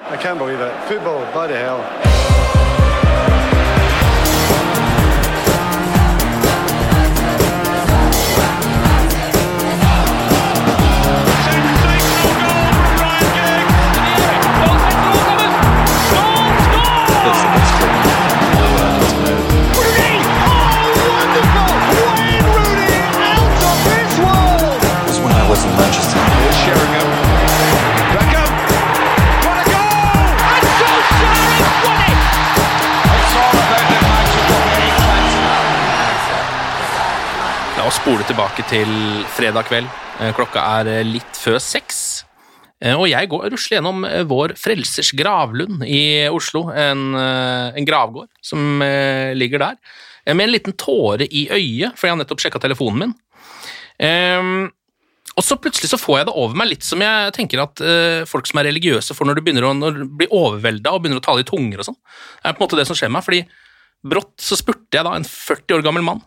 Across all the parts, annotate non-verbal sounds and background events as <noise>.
I can't believe it. Football, bloody hell. was when I was in Manchester. Sheringham. Oss spole tilbake til fredag kveld. Eh, Klokka er eh, litt før seks. Eh, Og jeg går rusler gjennom vår Frelsers gravlund i Oslo, en, en gravgård som ligger der, med en liten tåre i øyet, for jeg har nettopp sjekka telefonen min. Um, og så plutselig så får jeg det over meg litt som jeg tenker at uh, folk som er religiøse får når du begynner å du blir overvelda og begynner å tale i tunger og sånn. Det er på en måte det som skjer meg, fordi brått så spurte jeg da en 40 år gammel mann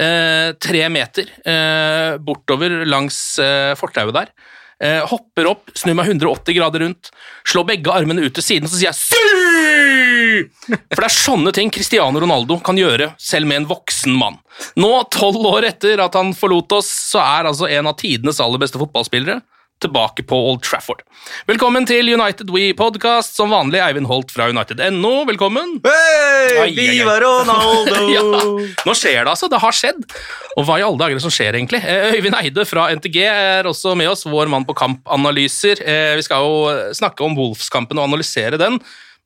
tre meter eh, bortover langs eh, fortauet der. Eh, hopper opp, snur meg 180 grader rundt, slår begge armene ut til siden, så sier jeg! <laughs> For det er sånne ting Cristiano Ronaldo kan gjøre selv med en voksen mann. Nå, tolv år etter at han forlot oss, så er altså en av tidenes aller beste fotballspillere tilbake på Old Trafford. Velkommen til United We Podcast, som vanlig Eivind Holt fra United.no. Velkommen. Ai. Viva Ronaldo! <laughs> ja, nå skjer det altså, det har skjedd. Og hva i alle dager er som skjer egentlig? Eh, Øyvind Eide fra NTG er også med oss, vår mann på kampanalyser. Eh, Vi skal jo snakke om Wolfs-kampen og analysere den,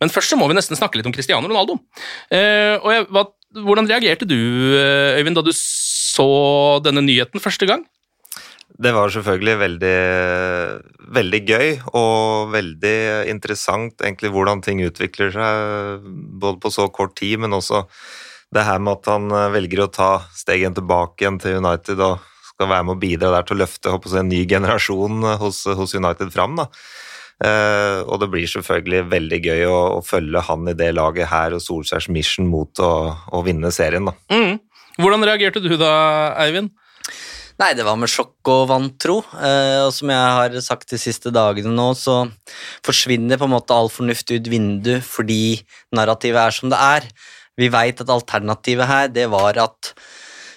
men først så må vi nesten snakke litt om Cristiano Ronaldo. Eh, Og jeg, hva, hvordan reagerte du, Øyvind, da du så denne nyheten første gang? Det var selvfølgelig veldig, veldig gøy og veldig interessant egentlig hvordan ting utvikler seg, både på så kort tid, men også det her med at han eh, velger å ta steget tilbake igjen til United og skal være med å bidra der til å løfte håper en ny generasjon eh, hos, hos United fram. da. Eh, og det blir selvfølgelig veldig gøy å, å følge han i det laget her og Solskjærs mission mot å, å vinne serien. da. Mm. Hvordan reagerte du da, Eivind? Nei, det var med sjokk og vantro. Eh, og som jeg har sagt de siste dagene nå, så forsvinner på en måte all fornuft ut vinduet fordi narrativet er som det er. Vi veit at alternativet her, det var at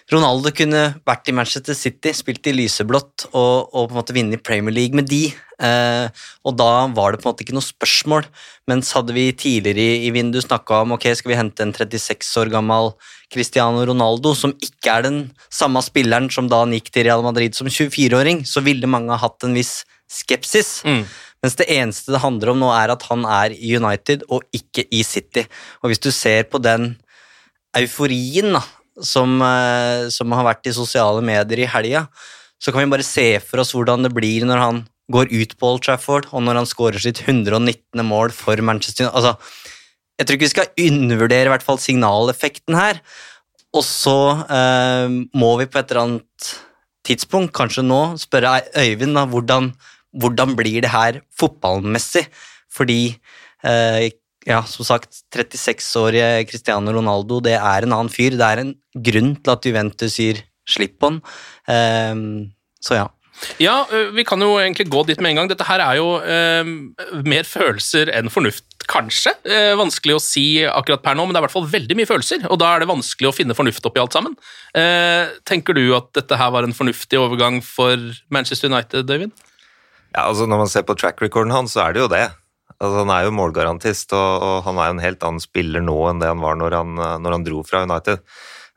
Ronaldo kunne vært i Manchester City, spilt i lyseblått og, og på en måte vunnet Premier League med de. Eh, og da var det på en måte ikke noe spørsmål. Mens hadde vi tidligere i, i vinduet snakka om ok, skal vi hente en 36 år gammel Cristiano Ronaldo, som ikke er den samme spilleren som da han gikk til Real Madrid som 24-åring, så ville mange ha hatt en viss skepsis. Mm. Mens det eneste det handler om nå, er at han er i United og ikke i City. Og hvis du ser på den euforien da, som, eh, som har vært i sosiale medier i helga, så kan vi bare se for oss hvordan det blir når han går ut på Old Trafford, og når han skårer sitt 119. mål for Manchester United. Altså, jeg tror ikke vi skal undervurdere i hvert fall signaleffekten her. Og så eh, må vi på et eller annet tidspunkt, kanskje nå, spørre Øyvind da, hvordan, hvordan blir det her fotballmessig? Fordi eh, ja, som sagt, 36-årige Cristiano Ronaldo, det er en annen fyr. Det er en grunn til at Juventus sier slipp på han. Um, så ja. Ja, vi kan jo egentlig gå dit med en gang. Dette her er jo ø, mer følelser enn fornuft, kanskje. Eh, vanskelig å si akkurat per nå, men det er i hvert fall veldig mye følelser, og da er det vanskelig å finne fornuft oppi alt sammen. Eh, tenker du at dette her var en fornuftig overgang for Manchester United, David? Ja, altså Når man ser på track recorden hans, så er det jo det. Altså, han er jo målgarantist, og, og, han er jo en helt annen spiller nå enn det han var når han, når han dro fra United.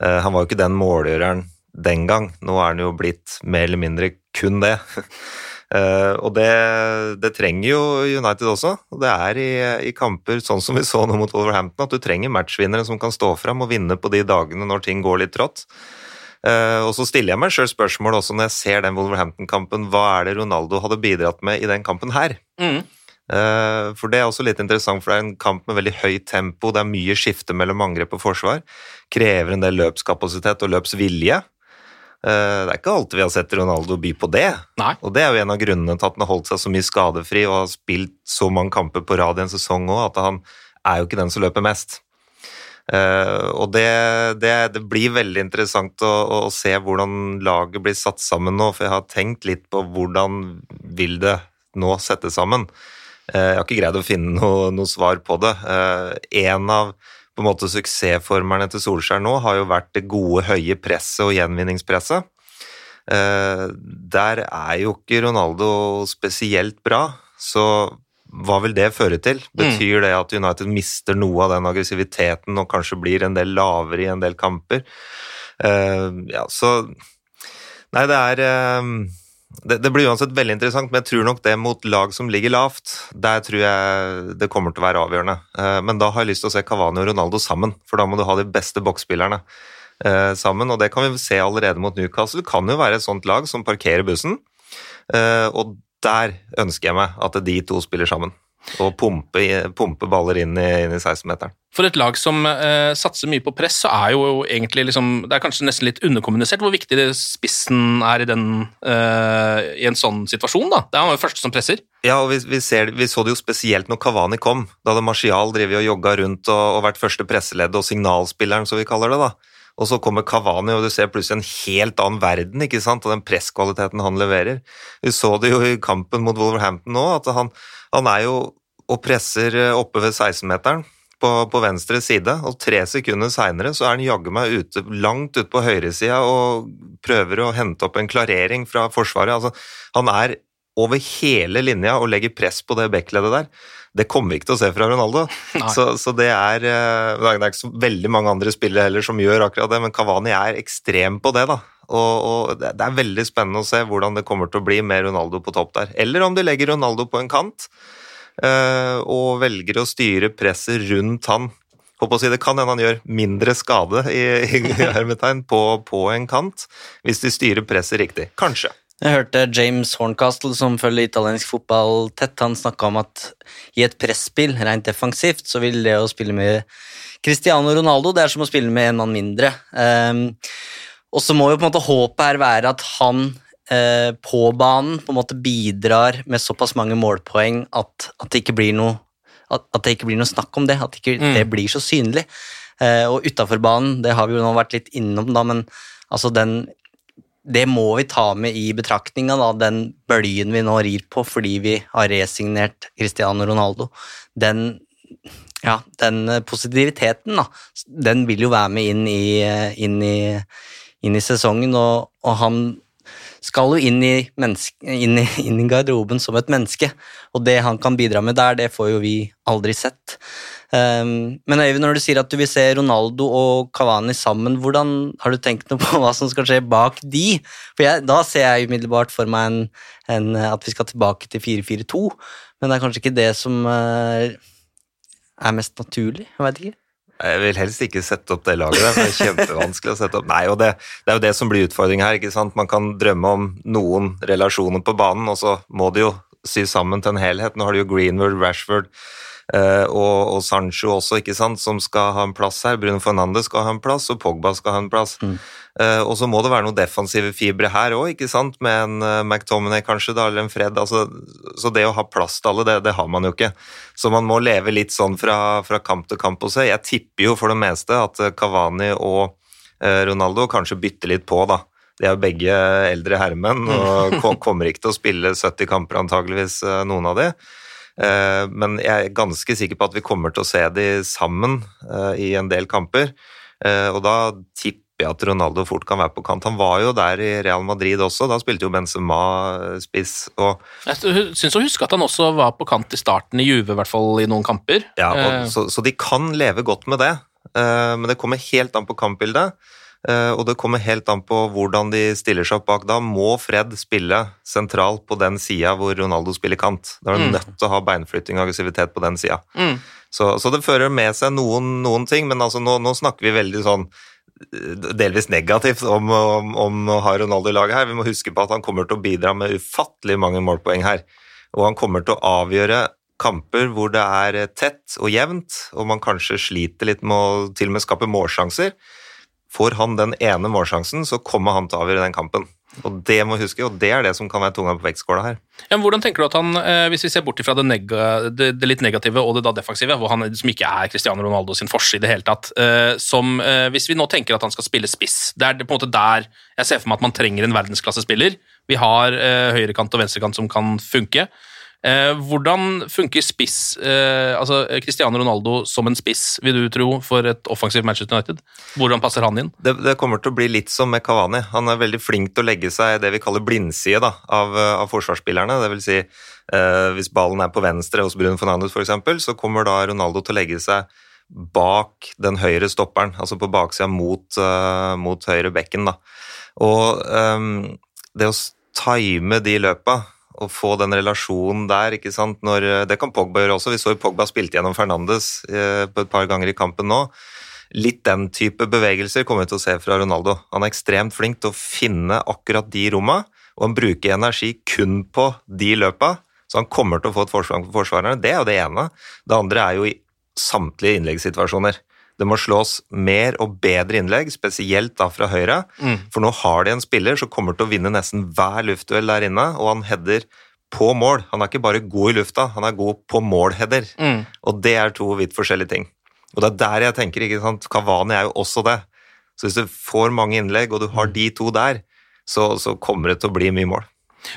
Uh, han var jo ikke den målgjøreren den gang. Nå er han jo blitt mer eller mindre kun det. uh, <laughs> og det, det, trenger jo United også. og Det er i, i, kamper sånn som vi så nå mot Wolverhampton, at du trenger matchvinnere som kan stå fram og vinne på de dagene når ting går litt trått. Uh, og så stiller jeg meg sjøl spørsmål også når jeg ser den Wolverhampton-kampen, hva er det Ronaldo hadde bidratt med i den kampen her? Mm. Uh, for det er også litt interessant, for det er en kamp med veldig høyt tempo, det er mye skifte mellom angrep og forsvar, krever en del løpskapasitet og løpsvilje. Uh, det er ikke alltid vi har sett Ronaldo by på det, Nei. og det er jo en av grunnene til at han har holdt seg så mye skadefri og har spilt så mange kamper på rad i en sesong òg, at han er jo ikke den som løper mest. Uh, og det, det, det, blir veldig interessant å, å, se hvordan laget blir satt sammen nå, for jeg har tenkt litt på hvordan vil det nå settes sammen. Uh, jeg har ikke greid å finne noe, noe svar på det. Uh, en av på en måte suksessformerne til Solskjær nå har jo vært det gode, høye presset og gjenvinningspresset. Der er jo ikke Ronaldo spesielt bra, så hva vil det føre til? Mm. Betyr det at United mister noe av den aggressiviteten og kanskje blir en del lavere i en del kamper? Ja, så Nei, det er det, det, blir uansett veldig interessant, men jeg tror nok det mot lag som ligger lavt, der tror jeg det kommer til å være avgjørende. Uh, men da har jeg lyst til å se Cavani og Ronaldo sammen, for da må du ha de beste boksspillerne sammen, og det kan vi se allerede mot Newcastle. Det kan jo være et sånt lag som parkerer bussen. og der ønsker jeg meg at de to spiller sammen. Og pumpe, pumpe baller inn i, inn i 16-meteren. For et lag som eh, satser mye på press, så er jo egentlig liksom, Det er kanskje nesten litt underkommunisert hvor viktig spissen er i, den, eh, i en sånn situasjon. da. Det er han jo første som presser. Ja, og vi, vi, ser, vi, så det jo spesielt når Kavani kom. Da hadde Martial drevet og jogga rundt og, og vært første presseledd og signalspilleren, som vi kaller det. da. Og så kommer Kavani, og du ser plutselig en helt annen verden, ikke sant, og den presskvaliteten han leverer. Vi så det jo i kampen mot Wolverhampton nå, at han, han er jo og presser oppe ved 16-meteren. På, på, venstre side, og tre sekunder seinere så er han jaggu meg ute, langt ute på høyresida og prøver å hente opp en klarering fra Forsvaret. Altså, han er over hele linja og legger press på det backleddet der. Det kommer vi ikke til å se fra Ronaldo. <laughs> Så, så, det, er, eh, det er ikke så veldig mange andre spillere heller som gjør akkurat det, men Kavani er ekstrem på det. da. Og, og, Det er veldig spennende å se hvordan det kommer til å bli med Ronaldo på topp der. Eller om de legger Ronaldo på en kant øh, og velger å styre presset rundt han. Håper å si Det kan hende han gjør mindre skade i, i, i på, på en kant, hvis de styrer presset riktig. Kanskje. Jeg hørte James Horncastle, som følger italiensk fotball tett, han snakka om at i et presspill, rent defensivt, så vil det å spille med Cristiano Ronaldo det er som å spille med en mann mindre. Um, og så må jo på en måte håpet her være at han uh, på banen på en måte bidrar med såpass mange målpoeng at, at det ikke blir noe at, at, det ikke blir noe snakk om det, at ikke mm. det blir så synlig. Uh, og utafor banen, det har vi jo nå vært litt innom, da, men altså den det må vi ta med i betraktninga, den bølgen vi nå rir på fordi vi har resignert Cristiano Ronaldo. Den, ja, den positiviteten, da, den vil jo være med inn i, inn i, inn i sesongen, og, og, han skal jo inn i, menneske, inn, i, garderoben som et menneske, og det han kan bidra med der, det får jo vi aldri sett. Um, men Øyvind, når du sier at du vil se Ronaldo og Cavani sammen, hvordan har du tenkt noe på <laughs> hva som skal skje bak de? For jeg, Da ser jeg umiddelbart for meg en, en, at vi skal tilbake til 4-4-2, men det er kanskje ikke det som uh, er mest naturlig? Jeg veit ikke. Jeg vil helst ikke sette opp det laget det er kjempevanskelig å sette opp. Nei, og det, det, er jo det som blir utfordringen her. ikke sant? Man kan drømme om noen relasjoner på banen, og så må det jo sy sammen til en helhet. Nå har du jo Greenwood, Rashford, og, og, Sancho også, ikke sant, som skal ha en plass her. Bruno Fernandes skal ha en plass, og Pogba skal ha en plass. Mm. Uh, og så må det være noen defensive fibre her òg, ikke sant, med en uh, McTominay kanskje, da, eller en Fred. Altså, så det å ha plass til alle, det, det, har man jo ikke. Så man må leve litt sånn fra, fra kamp til kamp og se. Jeg tipper jo for det meste at Kavani og Ronaldo kanskje bytter litt på, da. De er jo begge eldre herremenn og kommer ikke til å spille 70 kamper antageligvis, noen av de. Eh, men jeg er ganske sikker på at vi kommer til å se de sammen eh, i en del kamper. Eh, og da tipper jeg at Ronaldo fort kan være på kant. Han var jo der i Real Madrid også, da spilte jo Benzema spiss. og Jeg syns å huske at han også var på kant i starten i Juve, i hvert fall i noen kamper. Ja, og, så, så de kan leve godt med det, men det kommer helt an på kampbildet. Eh, og det kommer helt an på hvordan de stiller seg opp bak. Da må Fred spille sentralt på den sida hvor Ronaldo spiller kant. Da er du Mm. nødt til å ha beinflytting og aggressivitet på den sida. mm. Så, så det fører med seg noen, noen ting, men altså nå, nå snakker vi veldig sånn eh, delvis negativt om, om, om å ha Ronaldo i laget her. Vi må huske på at han kommer til å bidra med ufattelig mange målpoeng her. Og han kommer til å avgjøre kamper hvor det er tett og jevnt, og man kanskje sliter litt med å til og med skape målsjanser. Får han den ene målsjansen, så kommer han til å avgjøre den kampen. Og det må huske, og det er det som kan være tunga på vektskåla her. Ja, hvordan tenker du at han, eh, Hvis vi ser bort fra det, det, det litt negative og det da defensive, hvor han som ikke er Cristiano Ronaldo sin forse i det hele tatt eh, som, eh, Hvis vi nå tenker at han skal spille spiss Det er på en måte der jeg ser for meg at man trenger en verdensklassespiller. Vi har høyrekant og venstrekant som kan funke. Eh, hvordan funker spiss eh, altså Cristiano Ronaldo som en spiss, vil du tro, for et offensivt Manchester United? Hvordan passer han inn? Det, det kommer til å bli litt som med Cavani. Han er veldig flink til å legge seg i det vi kaller blindside da, av, av forsvarsspillerne. Det vil si, eh, hvis ballen er på venstre hos Bruno Fernandes f.eks., så kommer da Ronaldo til å legge seg bak den høyre stopperen, altså på baksida mot, uh, mot høyre bekken. Da. Og um, det å time de løpa og få den relasjonen der, ikke sant Når, Det kan Pogba gjøre også. Vi så jo Pogba spilte gjennom Fernandes eh, på et par ganger i kampen nå. Litt den type bevegelser kommer vi til å se fra Ronaldo. Han er ekstremt flink til å finne akkurat de romma, og han bruker energi kun på de løpa, så han kommer til å få et forsvar på forsvarerne. Det er jo det ene. Det andre er jo i samtlige innleggssituasjoner. Det må slås mer og bedre innlegg, spesielt da fra høyre. Mm. For nå har de en spiller som kommer til å vinne nesten hver luftduell der inne, og han header på mål. Han er ikke bare god i lufta, han er god på målheader. Mm. Og det er to vidt forskjellige ting. Og det er der jeg tenker, ikke sant, Kavani er jo også det. Så hvis du får mange innlegg, og du har de to der, så, så kommer det til å bli mye mål.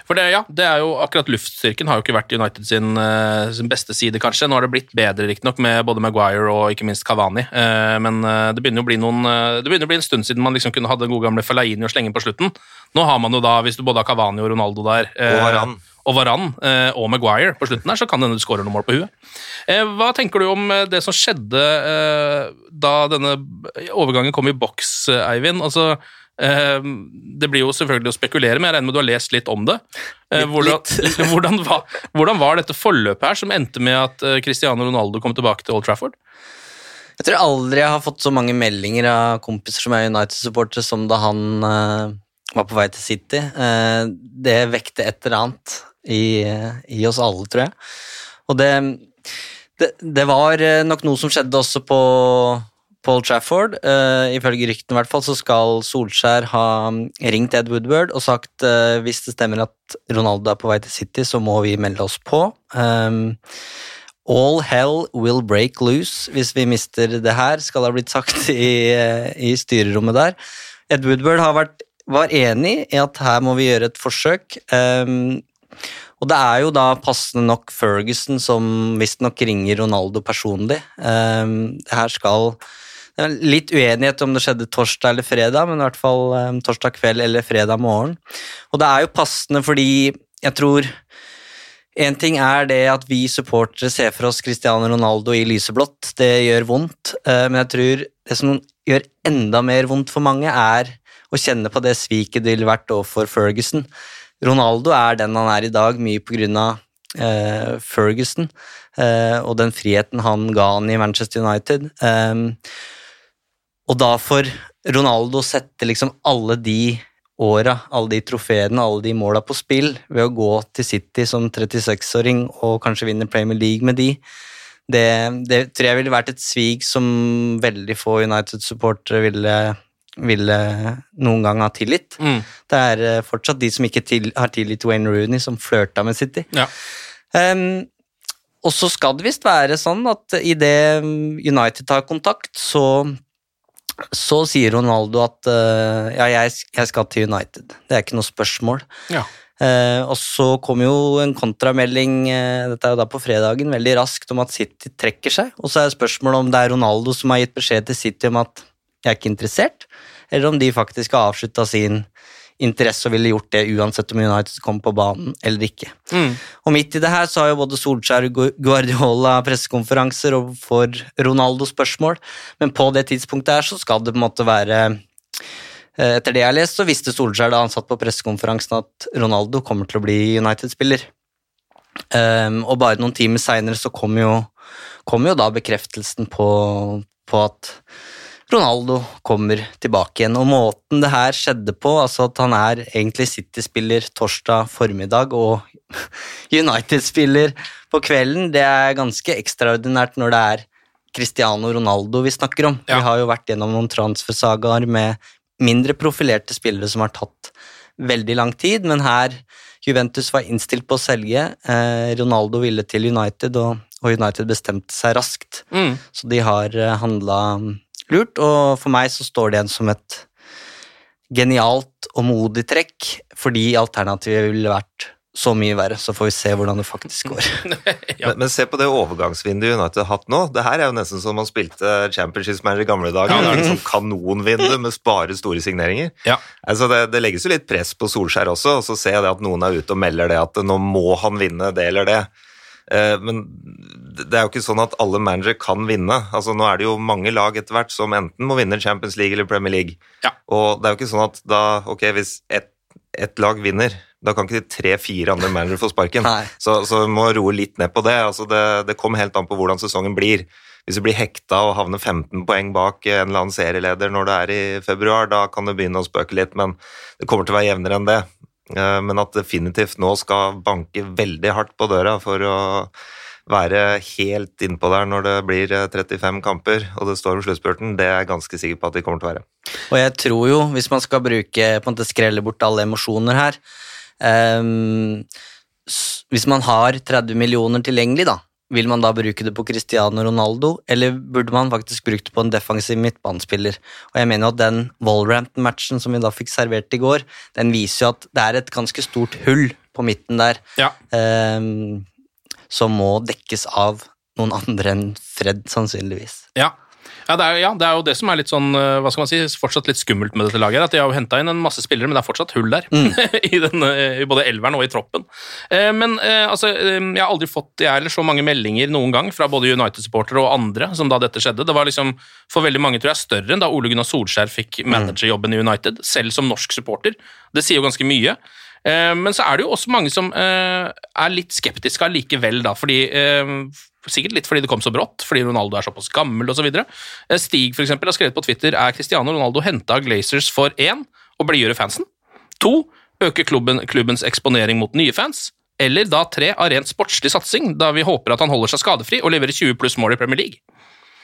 For det, ja, det er jo akkurat Luftstyrken har jo ikke vært United sin, eh, sin beste side, kanskje. Nå har det blitt bedre, riktignok, med både Maguire og ikke minst Cavani. Eh, men eh, det begynner noen Det begynner å bli en stund siden man liksom kunne ha den gode gamle Fellaini og slenge på slutten. Nå har man jo da, hvis du både har Cavani og Ronaldo der Og Varane. og Varane eh, og Maguire på slutten der, så kan hende du skårer noen mål på huet. Hva tenker du om det som skjedde da denne overgangen kom i boks, Eivind? Altså, det blir jo selvfølgelig å spekulere, men jeg regner med du har lest litt om det. Eh, hvordan, <laughs> hvordan, var, hvordan var dette forløpet her som endte med at eh, Cristiano Ronaldo kom tilbake til Old Trafford? Jeg tror aldri jeg har fått så mange meldinger av kompiser som er United-supportere som da han eh, var på vei til City. Det vekte et eller annet i, i oss alle, tror jeg. Og det, det, det var nok noe som skjedde også på Paul Trafford. Uh, ifølge ryktene hvert fall så skal Solskjær ha ringt Ed Woodward og sagt uh, hvis det stemmer at Ronaldo er på vei til City, så må vi melde oss på. Um, All hell will break loose hvis vi mister det her, skal det ha blitt sagt <laughs> i, i styrerommet der. Ed Woodward vært, var enig i at her må vi gjøre et forsøk. Um, og det er jo da passende nok Ferguson som visstnok ringer Ronaldo personlig. Um, det her skal litt uenighet om det skjedde torsdag eller fredag, men i hvert fall um, torsdag kveld eller fredag morgen. Og det er jo passende fordi jeg tror en ting er det at vi supportere ser for oss Cristiano Ronaldo i lyseblått. Det gjør vondt, uh, men jeg tror det som gjør enda mer vondt for mange, er å kjenne på det sviket det ville vært overfor Ferguson. Ronaldo er den han er i dag, mye på grunn av Uh, Ferguson uh, og den friheten han ga han i Manchester United. Eh, og da får Ronaldo sette liksom alle de åra, alle de trofeene, alle de måla på spill ved å gå til City som 36-åring og kanskje vinne Premier League med de. Det, det tror jeg ville vært et svik som veldig få United-supportere ville, ville noen gang ha tilgitt. Mm. Det er eh, fortsatt de som ikke til, har tilgitt Wayne Rooney, som flørta med City. Ja. Um, og så skal det visst være sånn at idet United tar kontakt, så så sier Ronaldo at uh, ja, jeg, jeg, skal til United. Det er ikke noe spørsmål. Ja. Uh, og så kom jo en kontramelding uh, dette er jo da på fredagen, veldig raskt om at City trekker seg. Og så er spørsmålet om det er Ronaldo som har gitt beskjed til City om at jeg er ikke interessert, eller om de faktisk har avslutta sin interesse og ville gjort det uansett om United kom på banen eller ikke. Mm. Og midt i det her så har jo både Solskjær og Guardiola pressekonferanser og får Ronaldo spørsmål, men på det tidspunktet her så skal det på en måte være eh, Etter det jeg har lest, så visste Solskjær da han satt på pressekonferansen at Ronaldo kommer til å bli United-spiller. Um, og bare noen timer seinere så kom jo, kom jo da bekreftelsen på, på at Ronaldo kommer tilbake igjen. Og måten det her skjedde på, altså at han er egentlig City-spiller torsdag formiddag og <laughs> United-spiller på kvelden, det er ganske ekstraordinært når det er Cristiano Ronaldo vi snakker om. Vi har jo vært gjennom noen transfersagaer med mindre profilerte spillere som har tatt veldig lang tid, men her Juventus var innstilt på å selge. Eh, Ronaldo ville til United, og, og United bestemte seg raskt. Mm. Så de har uh, handla lurt, og for meg så står det igjen som et genialt og modig trekk, fordi alternativet ville vært så mye verre. Så får vi se hvordan det faktisk går. <laughs> Men, men se på det overgangsvinduet United har hatt nå. Det her er jo nesten som man spilte Championships Manager i gamle dager. Det er liksom kanonvindu med bare store signeringer. Ja. Altså det, det legges jo litt press på Solskjær også, og så ser jeg det at noen er ute og melder det at nå må han vinne det eller det. Eh, Men det er jo ikke sånn at alle managere kan vinne. Altså Nå er det jo mange lag etter hvert som enten må vinne Champions League eller Premier League. Ja. Og det er jo ikke sånn at da, ok, hvis ett et lag vinner, da kan ikke de tre-fire andre managere få sparken. Så, så må roe litt ned på det. Altså det. Det kommer helt an på hvordan sesongen blir. Hvis du blir hekta og havner 15 poeng bak en eller annen serieleder når det er i februar, da kan det begynne å spøke litt, men det kommer til å være jevnere enn det. Eh, Men at definitivt nå skal banke veldig hardt på døra for å være helt innpå der når det blir eh, 35 kamper og det står om sluttspurten, det er jeg ganske sikker på at de kommer til å være. Og jeg tror jo, hvis man skal bruke på en måte skrelle bort alle emosjoner her um, Hvis man har 30 millioner tilgjengelig, da, vil man da bruke det på Cristiano Ronaldo, eller burde man faktisk brukt det på en defensiv midtbanespiller? Og jeg mener jo at den Wolverhampton-matchen som vi da fikk servert i går, den viser jo at det er et ganske stort hull på midten der Ja. ehm, som må dekkes av noen andre enn Fred, sannsynligvis. Ja. Ja det, er, ja, det er jo det som er litt sånn, eh, hva skal man si, fortsatt litt skummelt med dette laget. At de har jo henta inn en masse spillere, men det er fortsatt hull der. <laughs> I, den, eh, I både elveren og i troppen. Eh, Men eh, altså, eh, jeg har aldri fått jeg eller så mange meldinger noen gang fra både United-supportere og andre som da dette skjedde. Det var liksom for veldig mange tror jeg, større enn da Ole Gunnar Solskjær fikk managerjobben i United, selv som norsk supporter. Det sier jo ganske mye. Eh, Men så er det jo også mange som eh, er litt skeptiske allikevel, da, fordi eh, Sikkert litt fordi det kom så brått, fordi Ronaldo er såpass gammel osv. Stig for eksempel, har skrevet på Twitter er Cristiano Ronaldo henta av Glazers for én å blidgjøre fansen, to øke klubben, klubbens eksponering mot nye fans, eller da tre av rent sportslig satsing, da vi håper at han holder seg skadefri og leverer 20 pluss mål i Premier League.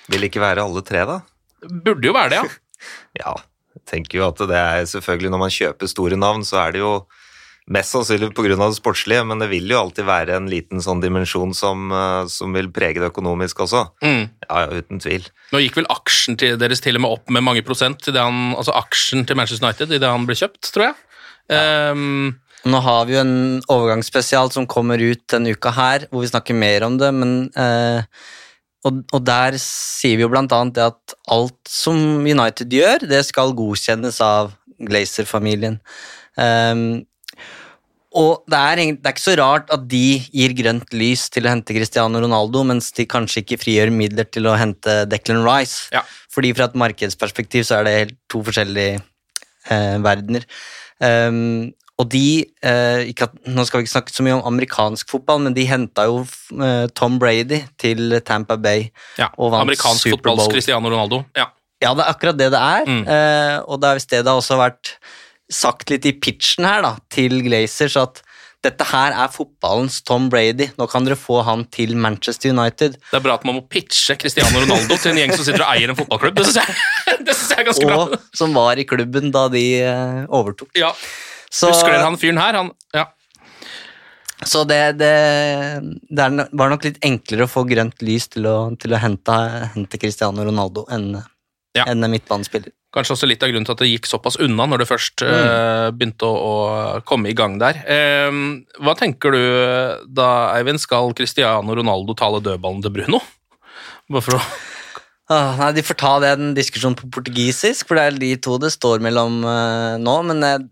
Vil ikke være alle tre, da? Burde jo være det, ja. <laughs> Ja, jeg tenker jo at det er selvfølgelig når man kjøper store navn, så er det jo mest sannsynlig pga. det sportslige, men det vil jo alltid være en liten sånn dimensjon som, eh, som vil prege det økonomisk også. Mm. Ja, ja, uten tvil. Nå gikk vel aksjen til deres til og med opp med mange prosent, til det han, altså aksjen til Manchester United idet han ble kjøpt, tror jeg. Ehm, Nå har vi jo en overgangsspesial som kommer ut denne uka her, hvor vi snakker mer om det, men eh, og, og der sier vi jo blant annet det at alt som United gjør, det skal godkjennes av Glazer-familien. Ehm, og det er, det er ikke så rart at de gir grønt lys til å hente Cristiano Ronaldo, mens de kanskje ikke frigjør midler til å hente Declan Rice. Ja. Fordi fra et markedsperspektiv så er det helt to forskjellige eh, verdener. Um, og de eh, at, Nå skal vi ikke snakke så mye om amerikansk fotball, men de henta jo eh, Tom Brady til Tampa Bay. ja. Og vant Amerikansk Super Bowl. fotballs Cristiano Ronaldo. Ja. Ja, det er akkurat det det er. Mm. Eh, og det er hvis det det har også vært sagt litt i pitchen her da, til Glazers at dette her er fotballens Tom Brady. Nå kan dere få han til Manchester United. Det er bra at man må pitche Cristiano Ronaldo til en gjeng som sitter og eier en fotballklubb. Det syns jeg, <laughs> det synes jeg er ganske Og bra. som var i klubben da de eh, overtok. Ja. Så, Husker dere han fyren her? Han, ja. så det, det, det var nok litt enklere å få grønt lys til å, til å hente, hente Cristiano Ronaldo enn Ja. en midtbanespiller. Kanskje også litt av grunnen til at det gikk såpass unna når det først eh, begynte å, å komme i gang der. Eh, hva tenker du da, Eivind? Skal Cristiano Ronaldo tale dødballen til Bruno? Bare for å Åh, <laughs> nei, De får ta den diskusjonen på portugisisk, for det er de to det står mellom uh, nå. Men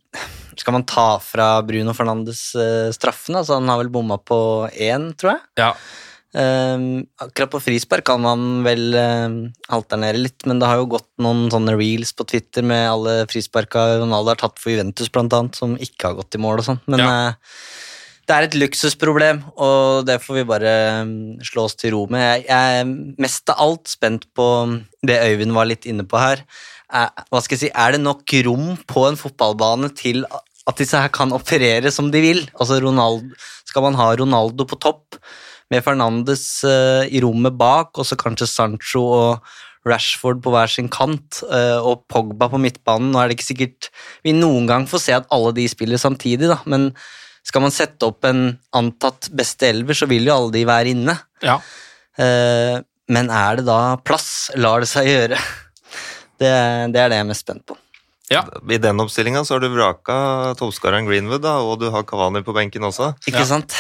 skal man ta fra Bruno Fernandes uh, straffen? Altså, han har vel bomma på én, tror jeg. Ja. Ehm, akkurat på frispark kan man vel eh, alternere litt, men det har jo gått noen sånne reels på Twitter med alle frisparka Ronaldo har tatt for Juventus, blant annet, som ikke har gått i mål og sånn. Men eh, det er et luksusproblem, og det får vi bare mm, slå oss til ro med. Jeg, jeg er mest av alt spent på det Øyvind var litt inne på her. Er, hva skal jeg si, er det nok rom på en fotballbane til at disse her kan operere som de vil? Altså Ronaldo, Skal man ha Ronaldo på topp med Fernandes eh, i rommet bak, og så kanskje Sancho og Rashford på hver sin kant, eh, og Pogba på midtbanen? Nå er det ikke sikkert vi noen gang får se at alle de spiller samtidig, da, men skal man sette opp en antatt beste elver, så vil jo alle de være inne. Ja. Eh, men er det da plass? Lar det seg gjøre? Det, det er det jeg er mest spent på. Ja. I den oppstillinga så har du vraka toppskåreren Greenwood, da, og du har Kavani på benken også. Ikke Ja. sant?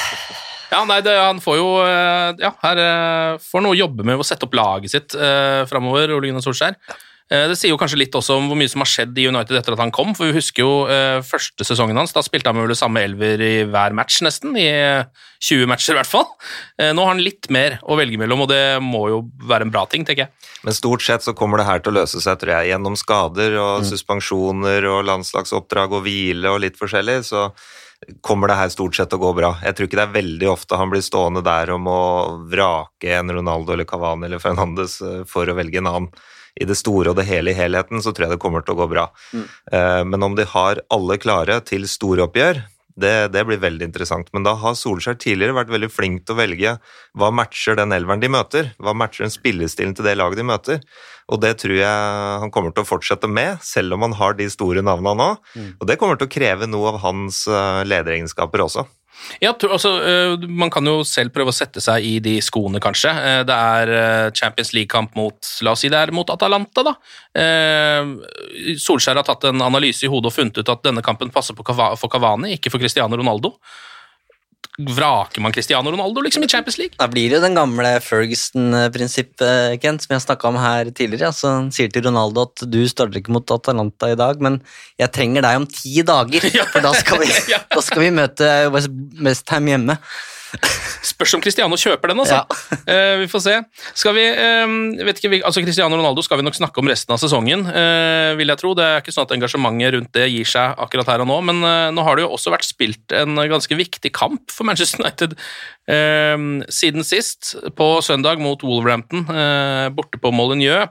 Ja, nei, det, han får jo eh, Ja, her eh, får noe å jobbe med å sette opp laget sitt eh, framover, Ole Gunnar Solskjær. Eh, det sier jo kanskje litt også om hvor mye som har skjedd i United etter at han kom, for vi husker jo eh, første sesongen hans. Da spilte han med vel samme elver i hver match, nesten. I eh, 20 matcher, i hvert fall. Eh, nå har han litt mer å velge mellom, og det må jo være en bra ting, tenker jeg. Men stort sett så kommer det her til å løse seg, tror jeg, gjennom skader og suspensjoner og landslagsoppdrag og hvile og litt forskjellig. så kommer det her stort sett til å gå bra. Jeg tror ikke det er veldig ofte han blir stående der om å vrake en Ronaldo eller Cavani eller Fernandes eh, for å velge en annen. I det store og det hele i helheten så tror jeg det kommer til å gå bra. Mm. Men om de har alle klare til storoppgjør, det, det blir veldig interessant. Men da har Solskjær tidligere vært veldig flink til å velge hva matcher den elveren de møter. Hva matcher den spillestilen til det laget de møter. Og det tror jeg han kommer til å fortsette med, selv om han har de store navnene nå. Og det kommer til å kreve noe av hans eh, lederegenskaper også. Ja, altså, eh, Man kan jo selv prøve å sette seg i de skoene, kanskje. Eh, Det er Champions League-kamp mot la oss si det er mot Atalanta. da. Solskjær har tatt en analyse i hodet og funnet ut at denne kampen passer på for Cavani, ikke for Cristiano Ronaldo. Vraker man Cristiano Ronaldo liksom i Champions League? Da blir det jo den gamle Ferguson-prinsippet, Kent, som jeg snakka om her tidligere. Altså, han sier til Ronaldo at du starter ikke mot Atalanta i dag, men jeg trenger deg om ti dager, <laughs> for da skal vi, <laughs> da skal vi møte West, Westham hjemme. Spørs om Cristiano kjøper den, altså. Eh, vi får se. Skal vi, uh, vet ikke, vi- altså Cristiano Ronaldo skal vi nok snakke om resten av sesongen, uh, vil jeg tro. Det er ikke sånn at engasjementet rundt det gir seg akkurat her og nå, men nå har det jo også vært spilt en ganske viktig kamp for Manchester United siden sist, på søndag mot Wolverhampton, borte på Molyneux.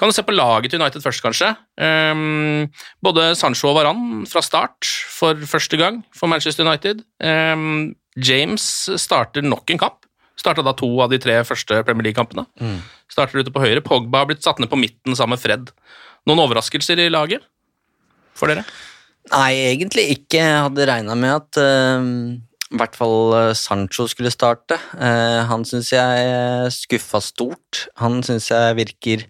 Kan du se på laget til United først, kanskje? Um, både Sancho og Varan fra start for første gang for Manchester United. Eh, James starter nok en kamp. Starta da to av de tre første Premier League-kampene. Starter ute på høyre. Pogba har blitt satt ned på midten sammen med Fred. Noen overraskelser i laget for dere? Nei, egentlig ikke. Jeg hadde regna med at uh, i hvert fall eh, Sancho skulle starte. Uh, han syns jeg skuffa stort. Han syns jeg virker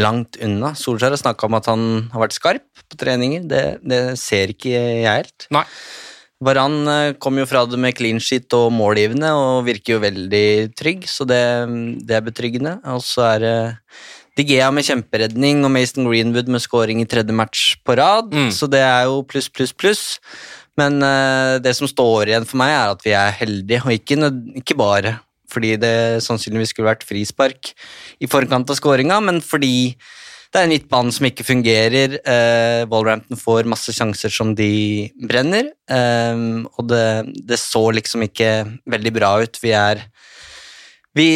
langt unna. Solskjær har snakka om at han har vært skarp på treninger. Det, det ser ikke jeg helt. Nei. Varan eh, kom jo fra det med clean sheet og målgivende og virker jo veldig trygg, så det, det er betryggende. Og så er det Digea med kjemperedning og Mason Greenwood med scoring i tredje match på rad, Mm. så det er jo pluss, pluss, pluss. Men uh, det som står igjen for meg, er at vi er heldige, og ikke, ikke bare fordi det sannsynligvis skulle vært frispark i forkant av skåringa, men fordi det er en midtbane som ikke fungerer. Eh, Wallrampton får masse sjanser som de brenner, eh, og det, det så liksom ikke veldig bra ut. Vi er, vi,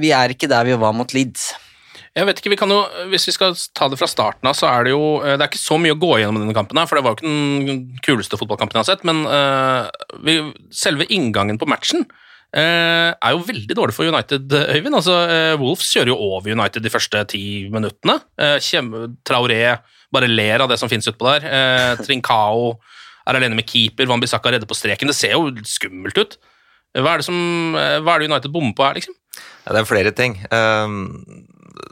vi er ikke der vi var mot Leeds. Jeg vet ikke, vi jo, Hvis vi skal ta det fra starten av, så er det jo eh, Det er ikke så mye å gå gjennom denne kampen, her, for det var jo ikke den kuleste fotballkampen jeg har sett. Men uh, vi, selve inngangen på matchen er jo veldig dårlig for United, Øyvind. Altså, eh, Wolves kjører jo over United de første ti minuttene. Uh, Traoré bare ler av det som finnes utpå der. <laughs> Trincao er alene med keeper, Van Bissaka redder på streken. Det ser jo skummelt ut. Hva er det, som, eh, hva er det United bommer på her, liksom? Ja, det er flere ting. Ehm,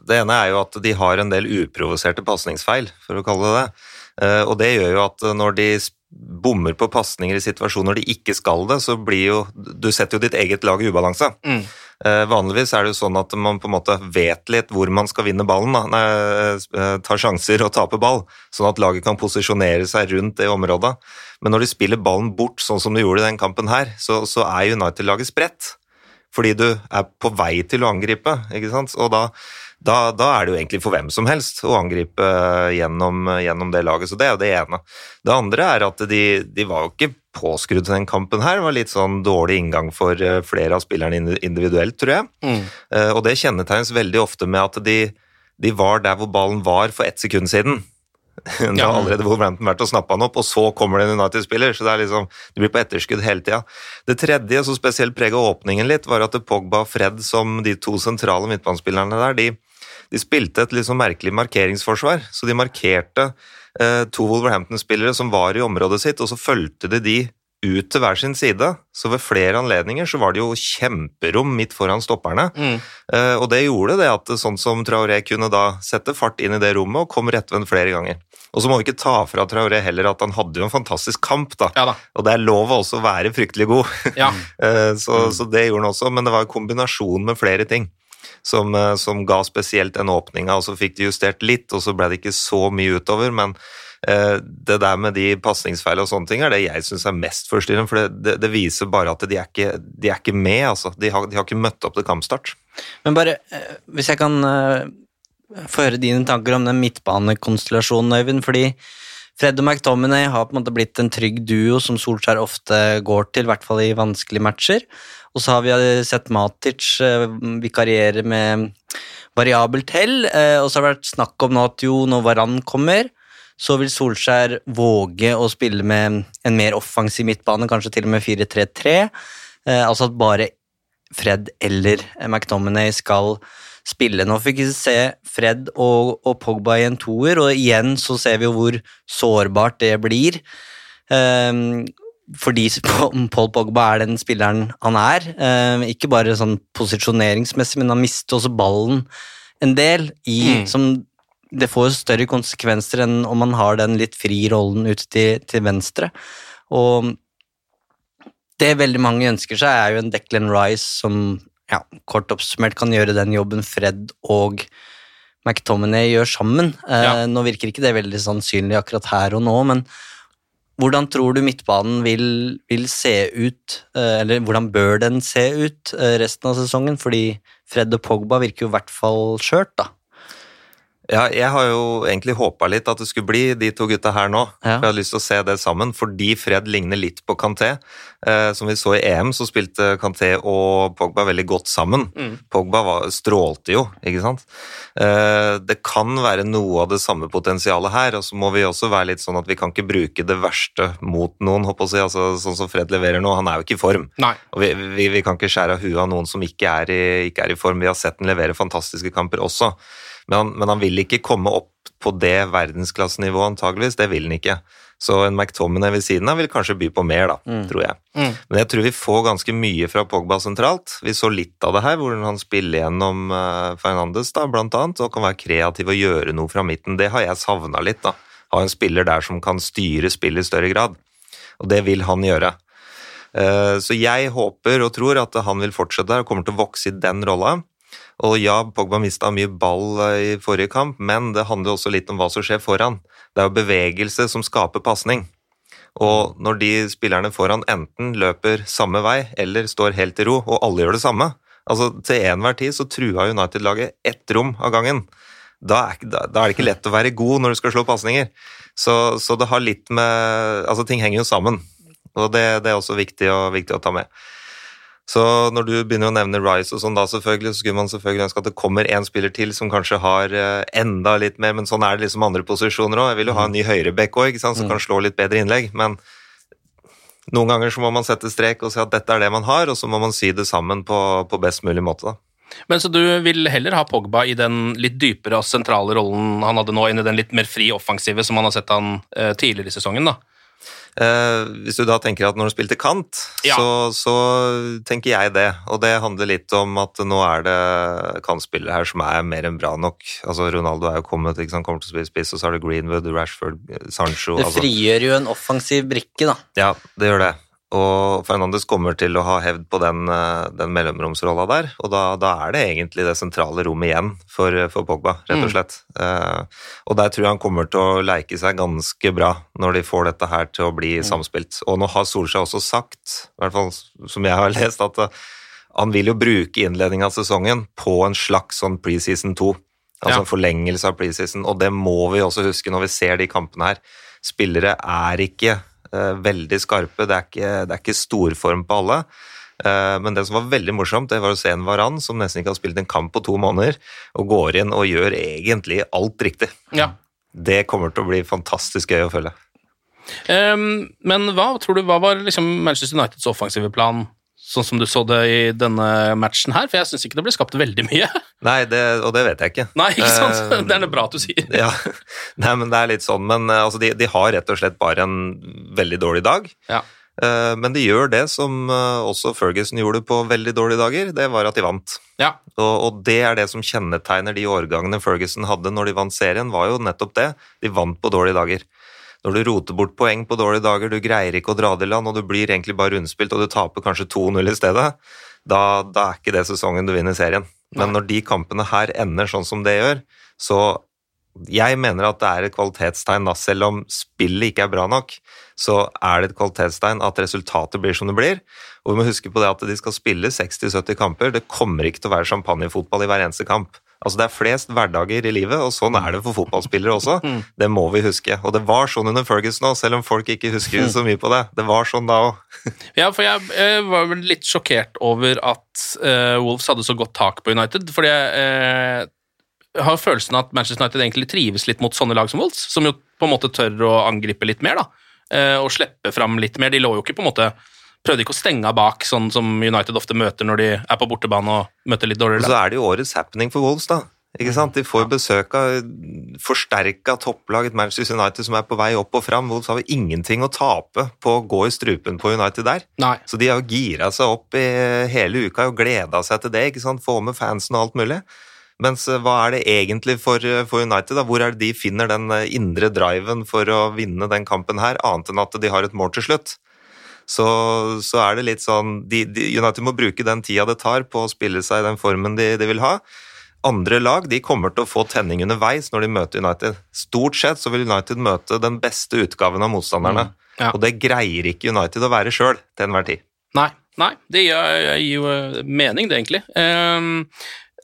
Det ene er jo at de har en del uprovoserte pasningsfeil, for å kalle det det. Eh, Og det gjør jo at når de sp- bommer på pasninger i situasjoner de ikke skal det, så blir jo Du setter jo ditt eget lag i ubalanse. Mm. Eh, vanligvis er det jo sånn at man på en måte vet litt hvor man skal vinne ballen, da. Nei, eh, tar sjanser og taper ball, sånn at laget kan posisjonere seg rundt det området. Men når de spiller ballen bort sånn som de gjorde i den kampen her, så, så er United-laget spredt. Fordi du er på vei til å angripe, ikke sant. Og da, da, da, er det jo egentlig for hvem som helst å angripe gjennom, gjennom, det laget. Så det er jo det ene. Det andre er at de, de var jo ikke påskrudd til den kampen her. Det var litt sånn dårlig inngang for eh, flere av spillerne individuelt, tror jeg. Mm. Uh, og det kjennetegnes veldig ofte med at de, de var der hvor ballen var for ett sekund siden. <laughs> Da har allerede Wolverhampton vært og snappa han opp, og så kommer det en United-spiller. så Det er liksom, det blir på etterskudd hele tida. Det tredje som spesielt prega åpningen litt, var at Pogba og Fred, som de to sentrale midtbanespillerne der, de, de spilte et litt sånn merkelig markeringsforsvar. Så de markerte eh, to Wolverhampton-spillere som var i området sitt, og så fulgte de de ut til hver sin side. Så ved flere anledninger så var det jo kjemperom midt foran stopperne. Mm. Eh, og det gjorde det at sånn som Traoré kunne da sette fart inn i det rommet og kom rettvendt flere ganger. Og så må vi ikke ta fra Traoré heller at han hadde jo en fantastisk kamp, da. Ja, da. Og det er lov å også være fryktelig god. Ja. uh, <laughs> så, mm. så, det gjorde han også, men det var en kombinasjon med flere ting. Som, uh, som ga spesielt den åpninga, og så fikk de justert litt, og så ble det ikke så mye utover. men Eh, det der med de pasningsfeil og sånne ting er det jeg syns er mest forstyrrende. For det, det, det, viser bare at de er ikke, de er ikke med, altså. De har, de har, ikke møtt opp til kampstart. Men bare, eh, hvis jeg kan få høre dine tanker om den midtbanekonstellasjonen, Øyvind. fordi Fred og McTominay har på en måte blitt en trygg duo som Solskjær ofte går til, i hvert fall i vanskelige matcher. Og så har vi sett Matic vikariere med variabelt hell, og så har det vært snakk om nå at jo, når Varan kommer, så vil Solskjær våge å spille med en mer offensiv midtbane, kanskje til og med 4-3-3. Eh, altså at bare Fred eller McTominay skal spille. Nå fikk vi se Fred og, og, Pogba i en toer, og igjen så ser vi jo hvor sårbart det blir. Um, fordi <laughs> Paul Pogba er den spilleren han er. Um, ikke bare sånn posisjoneringsmessig, men han mister også ballen en del, i, mm. som det får større konsekvenser enn om man har den litt fri rollen ute til, til, venstre. Og det veldig mange ønsker seg, er jo en Declan Rice som ja, kort oppsummert kan gjøre den jobben Fred og McTominay gjør sammen. Eh, ja. nå virker ikke det veldig sannsynlig akkurat her og nå, men hvordan tror du midtbanen vil, vil se ut, eh, eller hvordan bør den se ut eh, resten av sesongen? Fordi Fred og Pogba virker jo i hvert fall skjørt, da. Ja, jeg har jo egentlig håpa litt at det skulle bli de to gutta her nå. Ja. For Jeg har lyst til å se det sammen, fordi Fred ligner litt på Kanté. Eh, som vi så i EM, så spilte Kanté og Pogba veldig godt sammen. Mm. Pogba var, strålte jo, ikke sant. Eh, det kan være noe av det samme potensialet her, og så må vi også være litt sånn at vi kan ikke bruke det verste mot noen, håper jeg. Altså, sånn som Fred leverer nå, han er jo ikke i form. Nei. Og vi, vi, vi kan ikke skjære av huet av noen som ikke er, i, ikke er i form. Vi har sett den levere fantastiske kamper også. Men han, men han vil ikke komme opp på det verdensklassenivået, antageligvis. Det vil han ikke. Så en McTominay ved siden av vil kanskje by på mer, da, mm. tror jeg. Mm. Men jeg tror vi får ganske mye fra Pogba sentralt. Vi så litt av det her, hvordan han spiller gjennom uh, Fernandes, da, blant annet, og kan være kreativ og gjøre noe fra midten. Det har jeg savna litt, da. Ha en spiller der som kan styre spillet i større grad. Og det vil han gjøre. Uh, så jeg håper og tror at han vil fortsette der og kommer til å vokse i den rolla. Og ja, Pogba mista mye ball eh, i forrige kamp, men det handler også litt om hva som skjer foran. Det er jo bevegelse som skaper pasning. Og når de spillerne foran enten løper samme vei eller står helt i ro, og alle gjør det samme altså Til enhver tid så trua United-laget ett rom av gangen. Da er, da, er, det ikke lett å være god når du skal slå pasninger. Så, så, det har litt med Altså, ting henger jo sammen. Og det, det er også viktig, og, viktig å ta med. Så når du begynner å nevne Rice og sånn da, selvfølgelig, så skulle man selvfølgelig ønske at det kommer en spiller til som kanskje har eh, enda litt mer, men sånn er det liksom andre posisjoner òg. Jeg vil jo ha en ny høyrebekk òg, som mm. kan slå litt bedre innlegg. Men noen ganger så må man sette strek og si at dette er det man har, og så må man sy det sammen på, på best mulig måte. da. Men Så du vil heller ha Pogba i den litt dypere og sentrale rollen han hadde nå, enn i den litt mer fri offensive som man har sett han eh, tidligere i sesongen? da? Eh, hvis du da tenker at når du spilte kant, Ja. så, så tenker jeg det. Og det handler litt om at nå er det kantspillere her som er mer enn bra nok. Altså Ronaldo er jo kommet, ikke sant, kommer til å spille spiss, og så har du Greenwood, Rashford, Sancho Det altså, frigjør jo en offensiv brikke, da. Ja, det gjør det. Og Fernandes kommer til å ha hevd på den, eh, den mellomromsrolla der, og da, da er det egentlig det sentrale rommet igjen for, for Pogba, rett og Mm. slett. Eh, og der tror jeg han kommer til å leike seg ganske bra når de får dette her til å bli samspilt. Og nå har Solskjær også sagt, i hvert fall som jeg har <laughs> lest, at eh, han vil jo bruke innledningen av sesongen på en slags sånn preseason 2. Altså Ja. en forlengelse av preseason, og det må vi også huske når vi ser de kampene her. Spillere er ikke veldig skarpe, det er ikke, det er ikke storform på alle. Eh, men det som var veldig morsomt, det var å se en Varan som nesten ikke har spilt en kamp på to måneder, og går inn og gjør egentlig alt riktig. Ja. Det kommer til å bli fantastisk gøy å følge. Um, men hva tror du, hva var liksom Manchester Uniteds offensive plan, sånn som du så det i denne matchen her? For jeg syns ikke det ble skapt veldig mye. <laughs> Nei, det, og det vet jeg ikke. Nei, ikke sant? Eh, <laughs> Det er det bra at du sier. <laughs> ja, Nei, men det er litt sånn, men eh, altså, de, de har rett og slett bare en veldig dårlig dag. Ja. Eh, Men de gjør det som også Ferguson gjorde på veldig dårlige dager, det var at de vant. Ja. Og, og det er det som kjennetegner de årgangene Ferguson hadde når de vant serien, var jo nettopp det. De vant på dårlige dager. Når du roter bort poeng på dårlige dager, du greier ikke å dra det i land, og du blir egentlig bare rundspilt, og du taper kanskje 2-0 i stedet, da, da er ikke det sesongen du vinner serien. Men når de kampene her ender sånn som det gjør, så jeg mener at det er et kvalitetstegn, da, selv om spillet ikke er bra nok, så er det et kvalitetstegn at resultatet blir som det blir. Og vi må huske på det at de skal spille 60-70 kamper. Det kommer ikke til å være champagnefotball i hver eneste kamp. Altså Det er flest hverdager i livet, og sånn er det for fotballspillere også. Det må vi huske. Og det var sånn under Ferguson òg, selv om folk ikke husker så mye på det. Det var sånn da òg. <laughs> Ja, for jeg var vel litt sjokkert over at uh, Wolves hadde så godt tak på United, fordi jeg uh, har følelsen at Manchester United egentlig trives litt mot sånne lag som Wolves, som jo på en måte tør å angripe litt mer, da, Uh, og slippe fram litt mer. De lå jo ikke på en måte Prøvde ikke å stenge av bak, sånn som United ofte møter når de er på bortebane og møter litt Og dårligere så er det jo årets happening for Wolves, da. Ikke sant? De får besøk av forsterka topplaget Manchester United som er på vei opp og fram. Wolves har jo ingenting å tape på å gå i strupen på United der. Nei. Så de har jo gira seg opp i hele uka og gleda seg til det. ikke sant? Få med fansen og alt mulig. Mens eh, hva er det egentlig for, eh, for United? da? Hvor er det de finner den eh, indre driven for å vinne den kampen her, annet enn at de har et mål til slutt? Så, så er det litt sånn de, de, United må bruke den tida det tar på å spille seg i den formen de, de vil ha. Andre lag de kommer til å få tenning underveis når de møter United. Stort sett så vil United møte den beste utgaven av motstanderne. Ja. Og det greier ikke United å være sjøl til enhver tid. Nei, nei, det gir, gir jo eh, mening, det, egentlig. Um,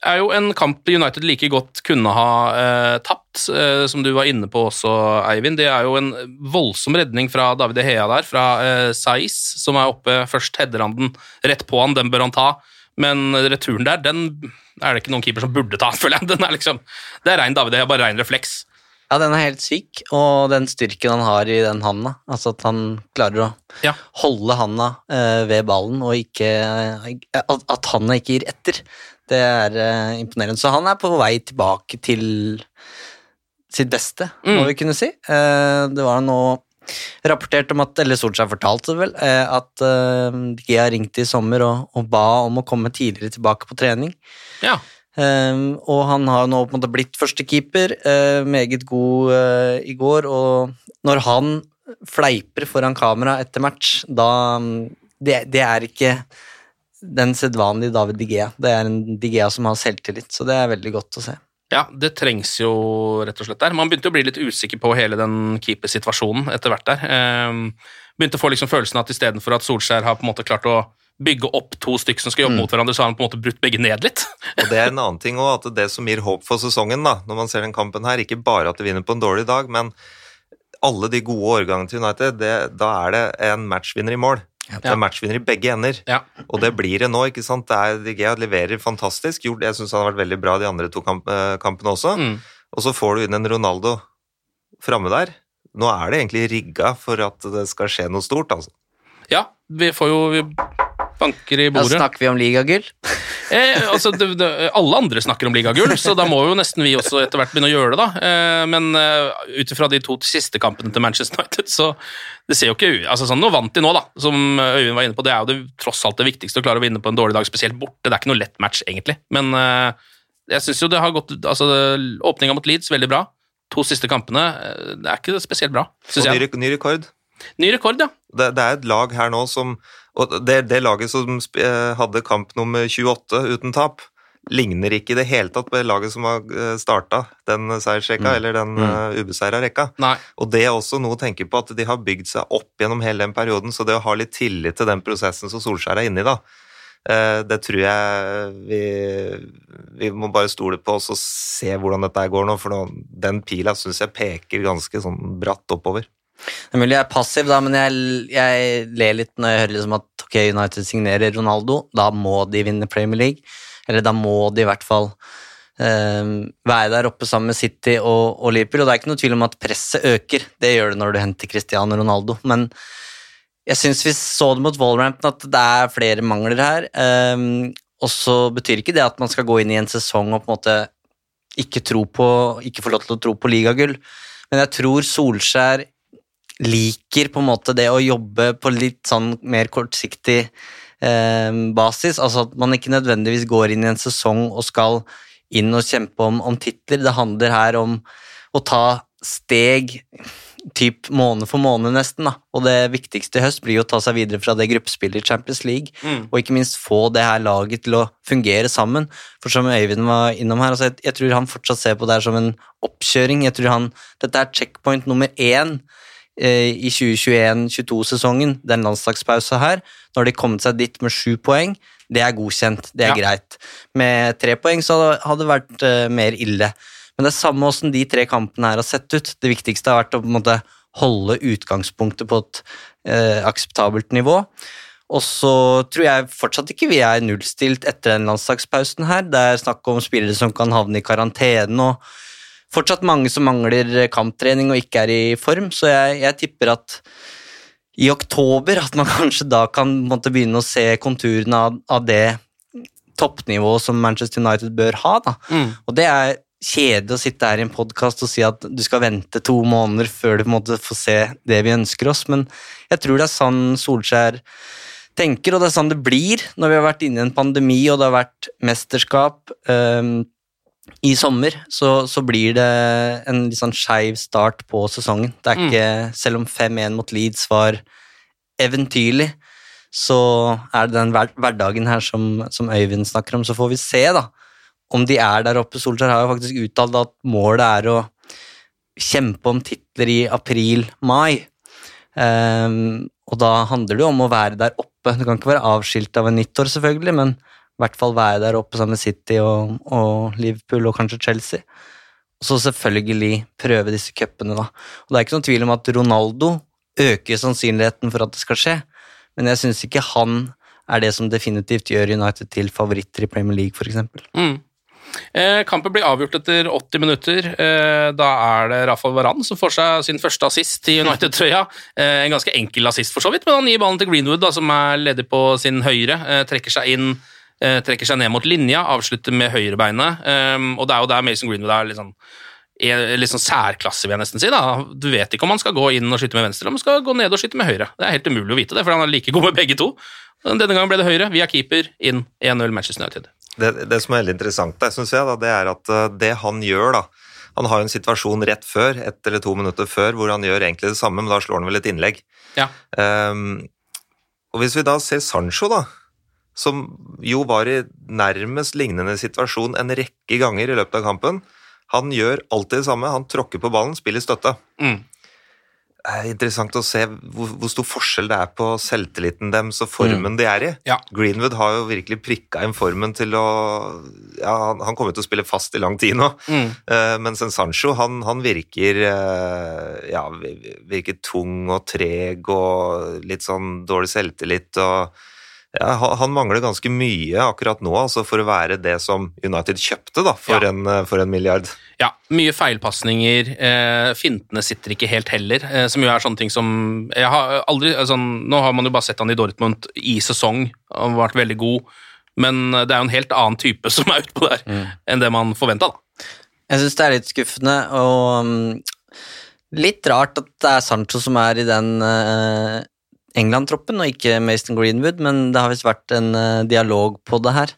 er jo en kamp United like godt kunne ha eh, tapt, eh, som du var inne på også, Eivind. Det er jo en voldsom redning fra David Hea der, fra eh, Saiz, som er oppe. Først header han den rett på han, den bør han ta. Men returen der, den er det ikke noen keeper som burde ta, <laughs> føler jeg. Den er liksom, det er rein David Hea, bare rein refleks. Ja, den er helt syk, og den styrken han har i den handa, altså at han klarer å Ja. holde handa eh, ved ballen, og ikke At, handa ikke gir etter, det er uh, imponerende. Så han er på vei tilbake til sitt beste, må Mm. vi kunne si. Uh, det var nå rapportert om at, eller Solskjær fortalte vel, eh, at eh, Gia ringte i sommer og, og ba om å komme tidligere tilbake på trening. Ja. Um, og han har nå på en måte blitt førstekeeper, uh, meget god uh, i går, og når han fleiper foran kamera etter match, da um, det, det er ikke den sedvanlige David Digea. Det er en Digea som har selvtillit, så det er veldig godt å se. Ja, det trengs jo rett og slett der. Man begynte å bli litt usikker på hele den keepersituasjonen etter hvert der. Um, begynte å få liksom følelsen at istedenfor at Solskjær har på en måte klart å bygge opp to stykker som skal jobbe mot hverandre, så har han på en måte brutt begge ned litt. Og det er en annen ting også, at det som gir håp for sesongen, da, når man ser den kampen her, ikke bare at de vinner på en dårlig dag, men alle de gode årgangene til United, det, da er det en matchvinner i mål. Det er matchvinner i begge ender. Ja. Og det blir det nå, ikke sant. Det er, leverer fantastisk. Gjort, jeg syns han har vært veldig bra de andre to kamp, eh, kampene også. Mm. Og så får du inn en Ronaldo framme der. Nå er det egentlig rigga for at det skal skje noe stort, altså. Ja, vi får jo vi banker i bordet. Da snakker vi om ligagull. <laughs> Eh, altså, det, det, alle andre snakker om ligagull, så da må jo nesten vi også etter hvert begynne å gjøre det. da. Eh, men uh, ut ifra de to siste kampene til Manchester United, så det ser jo ikke ut altså, sånn, Nå vant de nå, da, som Øyvind var inne på. Det er jo det, tross alt det viktigste å klare å vinne på en dårlig dag, spesielt borte. Det er ikke noe lett match, egentlig. Men uh, jeg syns jo det har gått altså, Åpninga mot Leeds, veldig bra. To siste kampene, uh, det er ikke spesielt bra, syns jeg. Ny, ny rekord. Ny rekord, ja. Det, det, er et lag her nå som Og det, det laget som hadde kamp nummer 28 uten tap, ligner ikke i det hele tatt på det laget som har starta den seiersrekka, mm. eller den mm. uh, ubeseira rekka. Nei. Og det er også noe å tenke på, at de har bygd seg opp gjennom hele den perioden, så det å ha litt tillit til den prosessen som Solskjær er inne i, da, uh, det tror jeg vi, vi må bare stole på oss og se hvordan dette går nå, for nå, den pila syns jeg peker ganske sånn bratt oppover. Det er mulig jeg er passiv, da, men jeg, jeg ler litt når jeg hører liksom at ok, United signerer Ronaldo. Da må de vinne Premier League. Eller da må de i hvert fall eh, være der oppe sammen med City og, og, Liverpool. Og det er ikke noe tvil om at presset øker. Det gjør det når du henter Cristiano Ronaldo. Men jeg syns vi så det mot Wolverhampton at det er flere mangler her. Eh, og så betyr ikke det at man skal gå inn i en sesong og på en måte ikke, tro på, ikke få lov til å tro på ligagull. Men jeg tror Solskjær liker på en måte det å jobbe på litt sånn mer kortsiktig eh, basis. Altså at man ikke nødvendigvis går inn i en sesong og skal inn og kjempe om, om titler. Det handler her om å ta steg typ måned for måned, nesten. da. Og det viktigste i høst blir å ta seg videre fra det gruppespillet i Champions League, mm. og ikke minst få det her laget til å fungere sammen. For som Øyvind var innom her, altså jeg, jeg, tror han fortsatt ser på det her som en oppkjøring. Jeg tror han, Dette er checkpoint nummer én i 2021-22-sesongen, den landslagspausa her, når de kommet seg dit med sju poeng, det er godkjent, det er ja. greit. Med tre poeng så hadde det vært uh, mer ille. Men det er samme åssen de tre kampene her har sett ut. Det viktigste har vært å på en måte holde utgangspunktet på et uh, akseptabelt nivå. Og så tror jeg fortsatt ikke vi er nullstilt etter den landslagspausen her. Det er snakk om spillere som kan havne i karantene. og fortsatt mange som mangler kamptrening og ikke er i form, så jeg, jeg tipper at i oktober at man <laughs> kanskje da kan måtte begynne å se konturene av, av, det toppnivået som Manchester United bør ha. Da. Mm. Og det er kjedelig å sitte her i en podkast og si at du skal vente to måneder før du på en måte får se det vi ønsker oss, men jeg tror det er sånn Solskjær tenker, og det er sånn det blir når vi har vært inne i en pandemi og det har vært mesterskap. Um, i sommer så, så, blir det en litt sånn skeiv start på sesongen. Det er mm. ikke, Selv om 5-1 mot Leeds var eventyrlig, så er det den hverdagen her som, som, Øyvind snakker om. Så får vi se da, om de er der oppe. Solskjær har jo faktisk uttalt at målet er å kjempe om titler i april-mai. Um, og da handler det jo om å være der oppe. Du kan ikke være avskilt av en nyttår, selvfølgelig, men i hvert fall være der oppe sammen med City og, og Liverpool og kanskje Chelsea. Og så selvfølgelig prøve disse cupene, da. Og det er ikke noen tvil om at Ronaldo øker sannsynligheten for at det skal skje, men jeg syns ikke han er det som definitivt gjør United til favoritter i Premier League, f.eks. Mm. Eh, kampen blir avgjort etter 80 minutter. Eh, da er det Rafael Varan som får seg sin første assist i United-trøya. Eh, en ganske enkel assist, for så vidt, men han gir ballen til Greenwood, da, som er ledig på sin høyre. Eh, trekker seg inn trekker seg ned mot linja, avslutter med høyrebeinet. Um, og det er jo der Mason Greenwood er litt sånn, litt sånn særklasse, vil jeg nesten si. da. Du vet ikke om han skal gå inn og skyte med venstre, eller om han skal gå ned og skyte med høyre. Det er helt umulig å vite det, for han er like god med begge to. Denne gangen ble det høyre, via keeper, inn 1-0 Manchester United. Det, det, som er veldig interessant der, synes jeg, da, det er at eh, det han gjør da, Han har jo en situasjon rett før, ett eller to minutter før, hvor han gjør egentlig det samme, men da slår han vel et innlegg. Ja. Um, og hvis vi da ser Sancho, da, som jo var i nærmest lignende situasjon en rekke ganger i løpet av kampen. Han gjør alltid det samme. Han tråkker på ballen, spiller støtte. Mm. Det er interessant å se hvor, hvor, stor forskjell det er på selvtilliten deres og formen mm. de er i. Ja. Greenwood har jo virkelig prikka inn formen til å ja, Han kommer til å spille fast i lang tid nå. Mm. Uh, mens en Sancho, han, han virker uh, Ja, virker tung og treg og litt sånn dårlig selvtillit og ja, han mangler ganske mye akkurat nå altså for å være det som United kjøpte da, for, ja. en, eh, for en, milliard. Ja, mye feilpasninger. Eh, fintene sitter ikke helt heller, eh, som jo er sånne ting som jeg har aldri, altså, Nå har man jo bare sett han i Dortmund i sesong, han har vært veldig god. men det er jo en helt annen type <laughs> som er utpå der enn det man forventa, da. Jeg syns det er litt skuffende og mm, litt rart at det er Sancho som er i den eh, England-troppen, og ikke Mason Greenwood, men det har visst vært en eh, dialog på det her.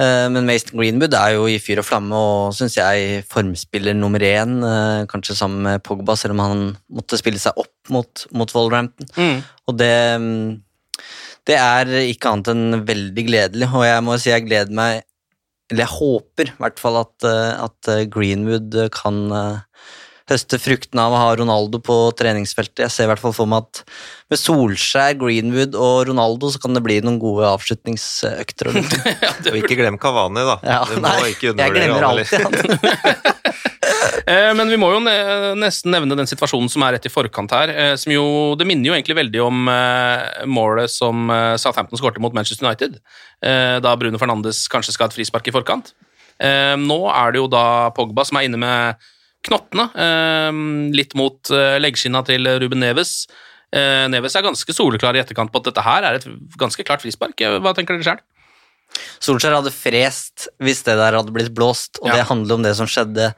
Eh, men Mason Greenwood er jo i fyr og flamme og syns jeg formspiller nummer én, eh, kanskje sammen med Pogba, selv om han måtte spille seg opp mot, mot Wolverhampton. Og det, mm, det er ikke annet enn veldig gledelig, og jeg må si jeg gleder meg Eller jeg håper i hvert fall at, at Greenwood kan høste fruktene av å ha Ronaldo på treningsfeltet. Jeg ser i hvert fall for meg at med Solskjær, Greenwood og Ronaldo så kan det bli noen gode avslutningsøkter. og. <laughs> Og ikke glem Kavani, da. Ja, du må nei, ikke jeg glemmer alltid han. <laughs> Eh, Men vi må jo nesten nevne den situasjonen som er rett i forkant her. eh, Som jo, det minner jo egentlig veldig om eh, målet som Southampton skårte mot Manchester United. eh, Da Bruno Fernandes kanskje skal ha et frispark i forkant. Eh, Nå er det jo da Pogba som er inne med knottene, eh, litt mot eh, leggskinna til Ruben Neves. Eh, Neves er ganske soleklar i etterkant på at dette her er et ganske klart frispark. Eh, Hva tenker dere sjøl? Solskjær hadde frest hvis det der hadde blitt blåst, og Ja. det handler om det som skjedde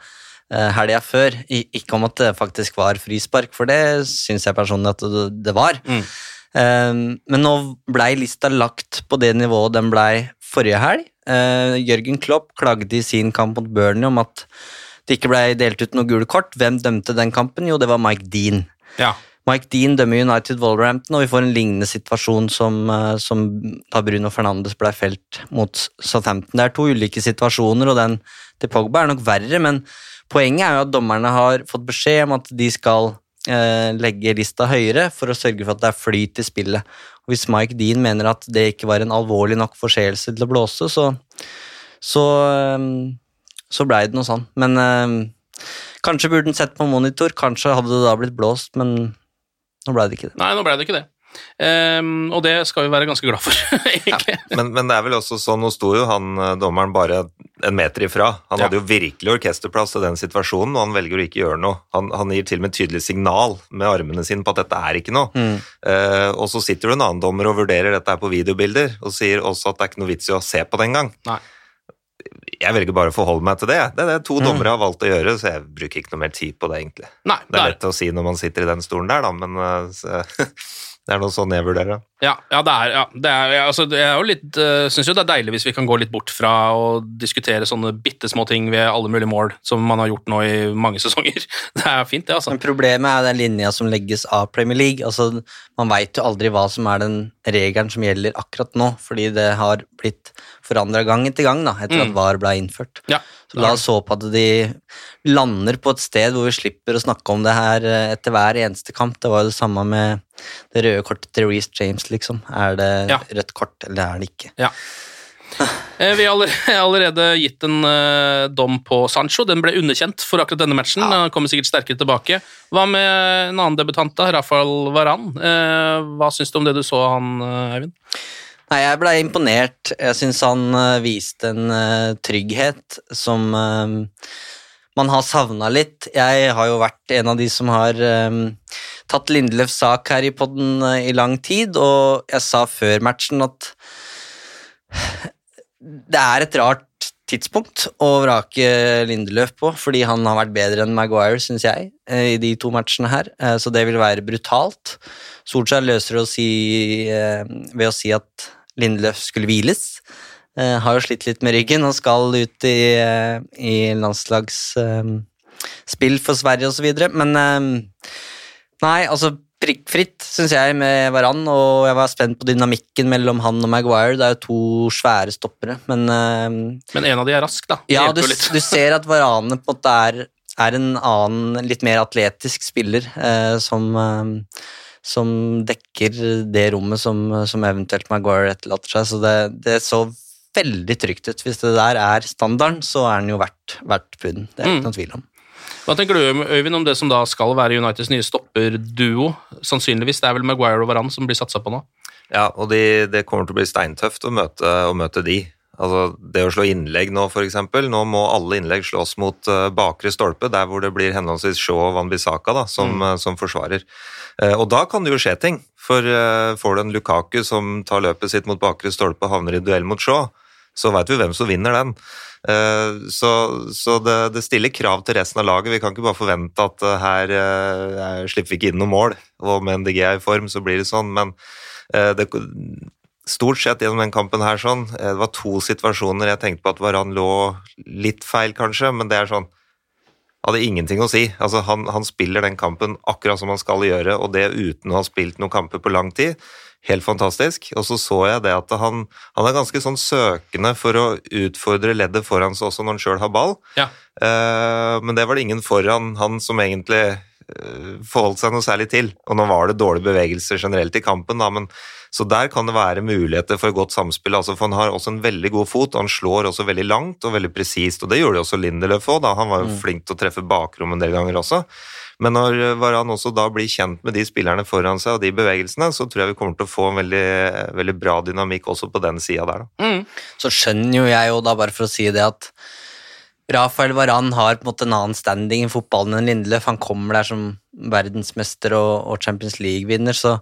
helga før, ikke om at det faktisk var frispark, for det syns jeg personlig at det, var. Mm. Eh, men nå blei lista lagt på det nivået den blei forrige helg. Jørgen Klopp klagde i sin kamp mot Burnley om at det ikke ble delt ut noe gule kort. Hvem dømte den kampen? Jo, det var Mike Dean. Ja. Mike Dean dømmer United Wolverhampton, og vi får en lignende situasjon som, eh, som da Bruno Fernandes ble felt mot Southampton. Det er to ulike situasjoner, og den til Pogba er nok verre, men poenget er jo at dommerne har fått beskjed om at de skal eh, legge lista høyere for å sørge for at det er flyt i spillet. Og hvis Mike Dean mener at det ikke var en alvorlig nok forseelse til å blåse, så, så, eh, så blei det noe sånn. Men eh, kanskje burde den sett på monitor, kanskje hadde det da blitt blåst, men nå blei det ikke det. Nei, nå ble det ikke det. Um, og det skal vi være ganske glad for, <laughs> egentlig. Men, men det er vel også sånn, nå sto jo han eh, dommeren bare en meter ifra. Han Ja. hadde jo virkelig orkesterplass til den situasjonen, og han velger å ikke gjøre noe. Han, han gir til og med et tydelig signal med armene sine på at dette er ikke noe. Mm. Uh, og så sitter det en annen dommer og vurderer dette her på videobilder, og sier også at det er ikke noe vits i å se på det engang. Nei. Jeg velger bare å forholde meg til det. Det er det to Mm. dommere har valgt å gjøre, så jeg bruker ikke noe mer tid på det, egentlig. Nei, Det er lett å si når man sitter i den stolen der, da, men eh, så, <laughs> det er noe sånn jeg vurderer det. ja, ja, det er, ja, det er, ja, altså, det er jo litt uh, Syns jo det er deilig hvis vi kan gå litt bort fra å diskutere sånne bitte små ting ved alle mulige mål, som man har gjort nå i mange <laughs> sesonger. Det er fint, det, altså. Men problemet er den linja som legges av Premier League. Altså, man veit jo aldri hva som er den regelen som gjelder akkurat nå, fordi det har blitt forandra gang etter gang da, etter Mm. at VAR ble innført. Ja, Så la oss håpe at de lander på et sted hvor vi slipper å snakke om det her eh, etter hver eneste kamp. Det var jo det samme med det røde kortet til Reece James, liksom. Er det Ja. rødt kort, eller er det ikke? Ja. <sighs> Eh, Vi har <laughs> allerede, gitt en eh, dom på Sancho. Den ble underkjent for akkurat denne matchen. Han kommer sikkert sterkere tilbake. Hva med en annen debutant, da? Rafael Varan. Hva syns du om det du så han, Eivind? Nei, jeg blei imponert. Jeg syns han eh, viste en uh, trygghet som uh, man har savna litt. Jeg har jo vært en av de som har eh, tatt Lindeløfs sak her i podden uh, i lang tid, og jeg sa før matchen at det er et rart tidspunkt å vrake Lindeløf på, fordi han har vært bedre enn Maguire, syns jeg, i de to matchene her, så det vil være brutalt. Solskjær løser det ved å si at Lindeløf skulle hviles. Eh, Har jo slitt litt med ryggen og skal ut i, eh, i landslagsspill for Sverige osv., men eh, Nei, altså prikkfritt, syns jeg, med Varan, og jeg var spent på dynamikken mellom han og Maguire. Det er jo to svære stoppere, men Men en av de er rask, da. Det ja, du, du ser at Varane på en måte er, er en annen, litt mer atletisk spiller som, som dekker det rommet som, som eventuelt Maguire etterlater seg. Så det, det så veldig trygt ut. Hvis det der er standarden, så er den jo verdt, verdt pudden. Det er Mm. ikke noen tvil om. Hva tenker du, Øyvind, om det som da skal være Uniteds nye stopperduo? Sannsynligvis. Det er vel Maguire og Varan som blir satsa på nå? Ja, og de, det kommer til å bli steintøft å møte, å møte de. Altså, det å slå innlegg nå, eksempel. Nå må alle innlegg slås mot uh, bakre stolpe, der hvor det blir henholdsvis Shaw og Van Bissaka da, som, eh, som forsvarer. Eh, og da kan det jo skje ting. For eh, får du en Lukaku som tar løpet sitt mot bakre stolpe og havner i duell mot Shaw, så veit vi hvem som vinner den. Eh, så, så det, det, stiller krav til resten av laget. Vi kan ikke bare forvente at her uh, slipper vi ikke inn noe mål, og med NDG er i form, så blir det sånn. Men det, stort sett gjennom den kampen her sånn, det var to situasjoner jeg tenkte på at Varan lå litt feil, kanskje, men det er sånn hadde ingenting å si. Altså, han, han, spiller den kampen akkurat som han skal gjøre, og det uten å ha spilt noen kamper på lang tid. Helt fantastisk. Og så så jeg det at han, han er ganske sånn søkende for å utfordre leddet foran seg også når han sjøl har ball. Ja. Uh, men det var det ingen foran han som egentlig forholdt seg noe særlig til. Og nå var det dårlige bevegelser generelt i kampen, da, men så der kan det være muligheter for godt samspill. Altså, for Han har også en veldig god fot, og han slår også veldig langt og veldig presist. og Det gjorde også Lindeløf òg, han var jo mm. flink til å treffe bakrom en del ganger også. Men når Varan også da blir kjent med de spillerne foran seg og de bevegelsene, så tror jeg vi kommer til å få en veldig, veldig bra dynamikk også på den sida der. Da. Mm. Så skjønner jo jeg jo da, bare for å si det, at Rafael Varan har på en måte en annen standing i fotballen enn Lindeløf. Han kommer der som verdensmester og, og Champions League-vinner, så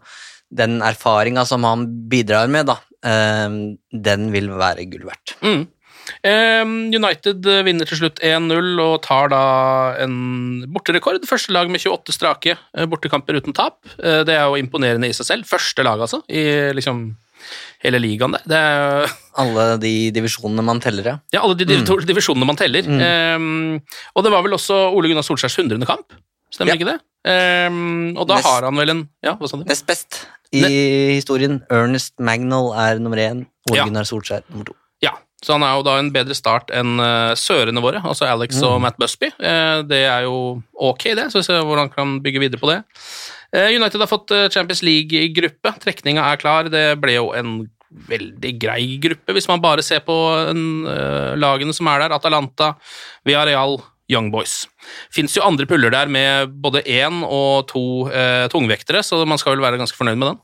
den erfaringa som han bidrar med, da, eh, den vil være gull verdt. Mm. United vinner til slutt 1-0 og tar da en borterekord. Første lag med 28 strake eh, bortekamper uten tap. Eh, det er jo imponerende i seg selv. Første lag, altså, i liksom hele ligaen der. Det er alle de divisjonene man teller, ja. Ja, alle de mm. divisjonene man teller. Mm. Um, og det var vel også Ole Gunnar Solskjærs 100. kamp, stemmer ja. ikke det? Um, og da Nest, har han vel en Ja, hva sa du? Nest best i ne historien. Ernest Magnol er nummer én, Ole ja. Gunnar Solskjær nummer to. Ja, så han er jo da en bedre start enn uh, sørene våre, altså Alex mm. og Matt Busby. Uh, det er jo ok, det, så vi ser hvordan han kan bygge videre på det. Uh, United har fått Champions League i gruppe. Trekninga er klar. Det ble jo en veldig grei gruppe, hvis man bare ser på en, lagene som er der. Atalanta, Villarreal, Young Boys. Fins jo andre puller der med både én og to uh, tungvektere, så man skal vel være ganske fornøyd med den.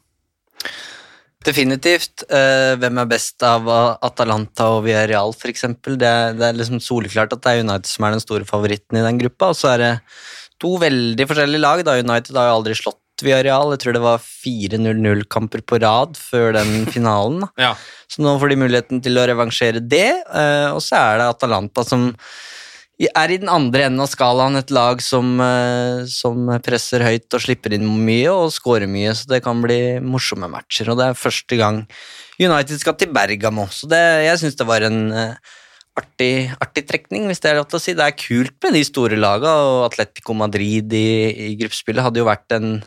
Definitivt. Uh, hvem er best av Atalanta og Villarreal, f.eks.? Det, er, det er liksom soleklart at det er United som er den store favoritten i den gruppa. Og så er det to veldig forskjellige lag. da United har jo aldri slått Villarreal. Jeg tror det var 4-0-0-kamper på rad før den <laughs> finalen. ja. Så nå får de muligheten til å revansjere det. Eh, og så er det Atalanta som er i den andre enden av skalaen et lag som, eh, som, presser høyt og slipper inn mye og scorer mye, så det kan bli morsomme matcher. Og det er første gang United skal til Bergamo, så det, jeg syns det var en uh, artig, artig, trekning, hvis det er lov til å si. Det er kult med de store lagene, og Atletico Madrid i, i gruppespillet hadde jo vært en,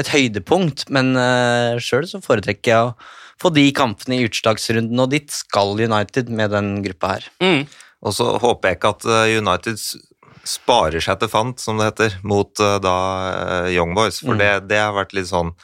et høydepunkt, men uh, sjøl så foretrekker jeg å få de kampene i utslagsrunden, og dit skal United med den gruppa her. Mm. Og så håper jeg ikke at eh, United sparer seg til fant, som det heter, mot uh, da eh, Young Boys, for mm. det, det, har vært litt sånn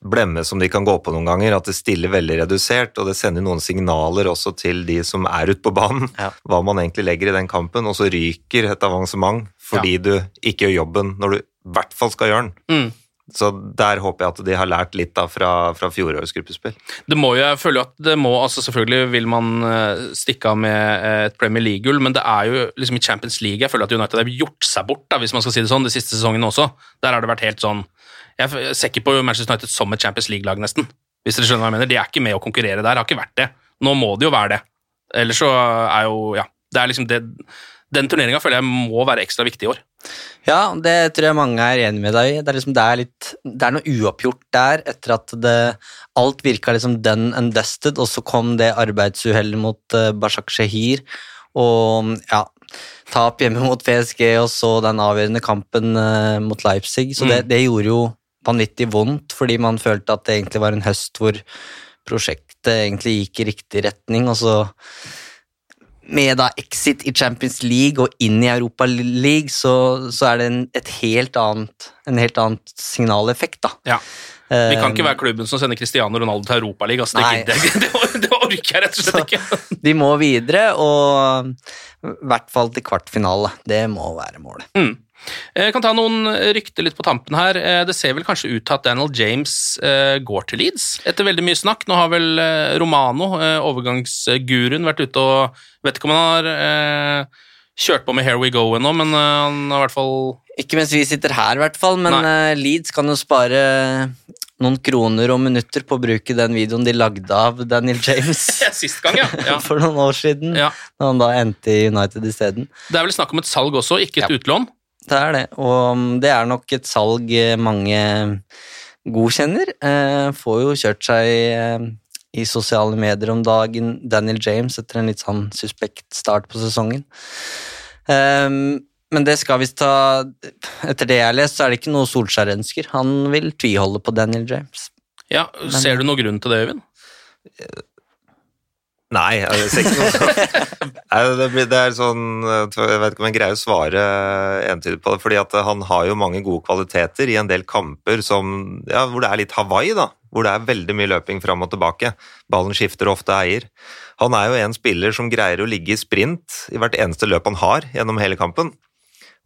blemme som de kan gå på noen ganger, at det stiller veldig redusert, og det sender noen signaler også til de som er ute på banen, ja. hva man egentlig legger i den kampen, og så ryker et avansement fordi ja. du ikke gjør jobben når du i hvert fall skal gjøre den. Mm. Så der håper jeg at de har lært litt da fra, fra fjorårets gruppespill. Det må jo, jeg føler at det må, altså Selvfølgelig vil man eh, stikke av med eh, et Premier League-gull, men det er jo liksom i Champions League jeg føler at United har gjort seg bort, da, hvis man skal si det sånn, de siste sesongene også. Der har det vært helt sånn Jeg ser ikke på Manchester United som et Champions League-lag, nesten. Hvis dere skjønner hva jeg mener. De er ikke med å konkurrere der, har ikke vært det. Nå må de jo være det. Ellers så er jo Ja. Det er liksom det Den turneringa føler jeg må være ekstra viktig i år. Ja, det tror jeg mange er enig med deg i. Det er, liksom, det er, litt, det er noe uoppgjort der etter at det, alt virka liksom done and dusted, og så kom det arbeidsuhellet mot uh, Bashak Shehir, og ja Tap hjemme mot PSG, og så den avgjørende kampen uh, mot Leipzig. Så mm. det, det, gjorde jo vanvittig vondt, fordi man følte at det egentlig var en høst hvor prosjektet egentlig gikk i riktig retning, og så med da exit i Champions League og inn i Europa League, så, så er det en, et helt annet, en helt annen signaleffekt, da. Ja. Vi kan ikke være klubben som sender Cristiano Ronaldo til Europaligaen. Altså, det, <laughs> det, det, det, orker jeg rett og slett ikke. <laughs> de må videre, og i hvert fall til kvartfinale. Det må være målet. Mm. Jeg eh, kan ta noen rykter litt på tampen her. Eh, det ser vel kanskje ut til at Daniel James eh, går til Leeds, etter veldig mye snakk. Nå har vel Romano, overgangsguruen, vært ute og Vet ikke om han har kjørt på med Here We Go ennå, men han har i hvert fall Ikke mens vi sitter her, i hvert fall, men Nei. Leeds kan jo spare noen kroner og minutter på å bruke den videoen de lagde av Daniel James <laughs> Sist gang, ja. <laughs> ja. for noen år siden, Ja. da han da endte i United isteden. Det er vel snakk om et salg også, ikke et utlån? Det er det, og um, det er nok et salg eh, mange godkjenner. Eh, får jo kjørt seg eh, i sosiale medier om dagen, Daniel James, etter en litt sånn suspekt start på sesongen. Men det skal visst ta Etter det jeg har lest, så er det ikke noe Solskjær ønsker. Han vil tviholde på Daniel James. Ja, Ser du noen grunn til det, Øyvind? Nei, det er ikke noe sånn <laughs> Nei, det, det er sånn Jeg vet ikke om jeg greier å svare entydig på det, fordi at han har jo mange gode kvaliteter i en del kamper som, ja, hvor det er litt Hawaii, da. Hvor det er veldig mye løping fram og tilbake. Ballen skifter ofte eier. Han er jo en spiller som greier å ligge i sprint i hvert eneste løp han har gjennom hele kampen.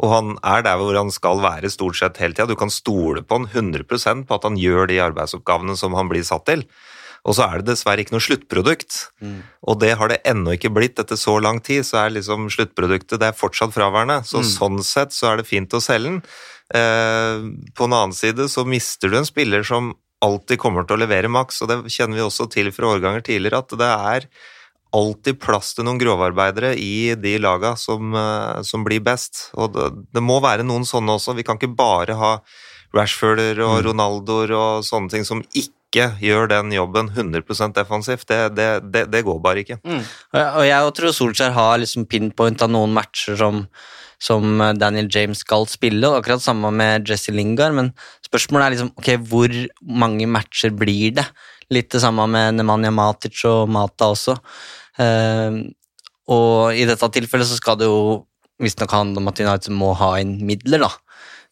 Og han er der hvor han skal være stort sett hele tida. Du kan stole på han 100% på at han gjør de arbeidsoppgavene som han blir satt til. Og så er det dessverre ikke noe sluttprodukt. Og det har det ennå ikke blitt etter så lang tid. Så er liksom sluttproduktet det er fortsatt fraværende. Så Mm. sånn sett så er det fint å selge den. Eh, på en annen side så mister du en spiller som alltid kommer til å levere maks, og det kjenner vi også til fra årganger tidligere, at det er alltid plass til noen grovarbeidere i de laga som, eh, som blir best. Og det, det må være noen sånne også. Vi kan ikke bare ha Rashforder og Mm. Ronaldoer og sånne ting som ikke gjør den jobben 100 defensivt. Det, det, det, det går bare ikke. Og jeg- Og jeg tror Solskjær har liksom pinpoint av noen matcher som, som Daniel James skal spille, og akkurat samme med Jesse Lingard, men spørsmålet er liksom ok, hvor mange matcher blir det? Litt det samme med Nemanja Matic og Mata også. Uh, og i dette tilfellet så skal det jo visstnok handle om at United må ha inn midler, da.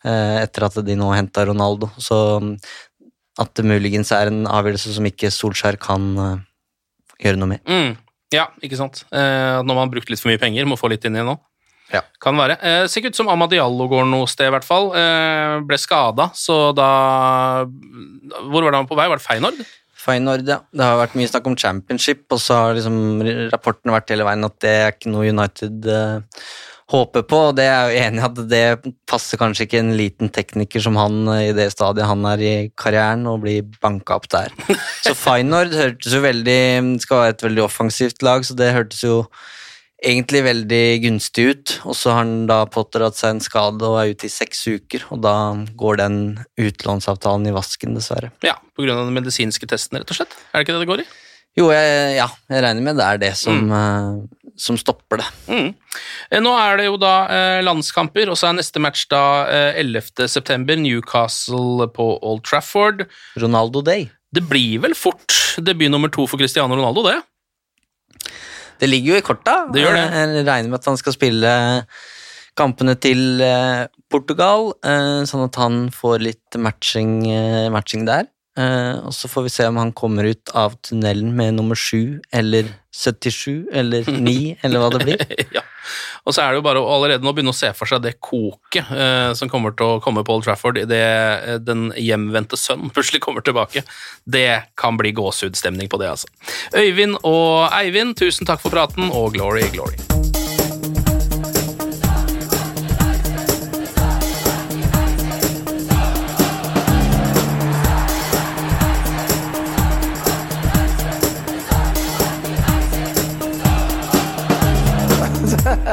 eh, etter at de nå henta Ronaldo. Så mm, at det muligens er en avgjørelse som ikke Solskjær kan eh, gjøre noe med. Mm. Ja, ikke sant. Eh, når man har brukt litt for mye penger, må få litt inn igjen nå. Ja. Kan være. Eh, ser ikke ut som Amadiallo går noe sted, i hvert fall. Eh, ble skada, så da Hvor var det han på vei? Var det Feinord? Feyenoord, ja. Det har vært mye snakk om championship, og så har liksom rapporten vært hele veien at det er ikke noe United eh, håper på, og det er jeg enig i at det passer kanskje ikke en liten tekniker som han eh, i det stadiet han er i karrieren, å bli banka opp der. <laughs> Så Feyenoord hørtes jo veldig Skal være et veldig offensivt lag, så det hørtes jo egentlig veldig gunstig ut, og så har han da pådratt seg en skade og er ute i seks uker, og da går den utlånsavtalen i vasken, dessverre. Ja, på grunn av den medisinske testen, rett og slett. Er det ikke det det går i? Jo, jeg, ja, jeg regner med det er det som, eh, som stopper det. Mm. Eh, Nå er det jo da eh, landskamper, og så er neste match da eh, 11. september, Newcastle på Old Trafford. Ronaldo Day. Det blir vel fort debut nummer to for Cristiano Ronaldo, det? Det ligger jo i korta. Det gjør det. Jeg regner med at han skal spille kampene til eh, Portugal, eh, sånn at han får litt matching, eh, matching der. Eh, og så får vi se om han kommer ut av tunnelen med nummer 7 eller 77 eller <laughs> 9, eller hva det blir. <laughs> ja. Og så er det jo bare å allerede nå begynne å se for seg det koket eh, som kommer til å komme på Old Trafford idet eh, den hjemvendte sønnen plutselig kommer tilbake. Det kan bli gåsehudstemning på det, altså. Øyvind og Eivind, tusen takk for praten, og glory, glory.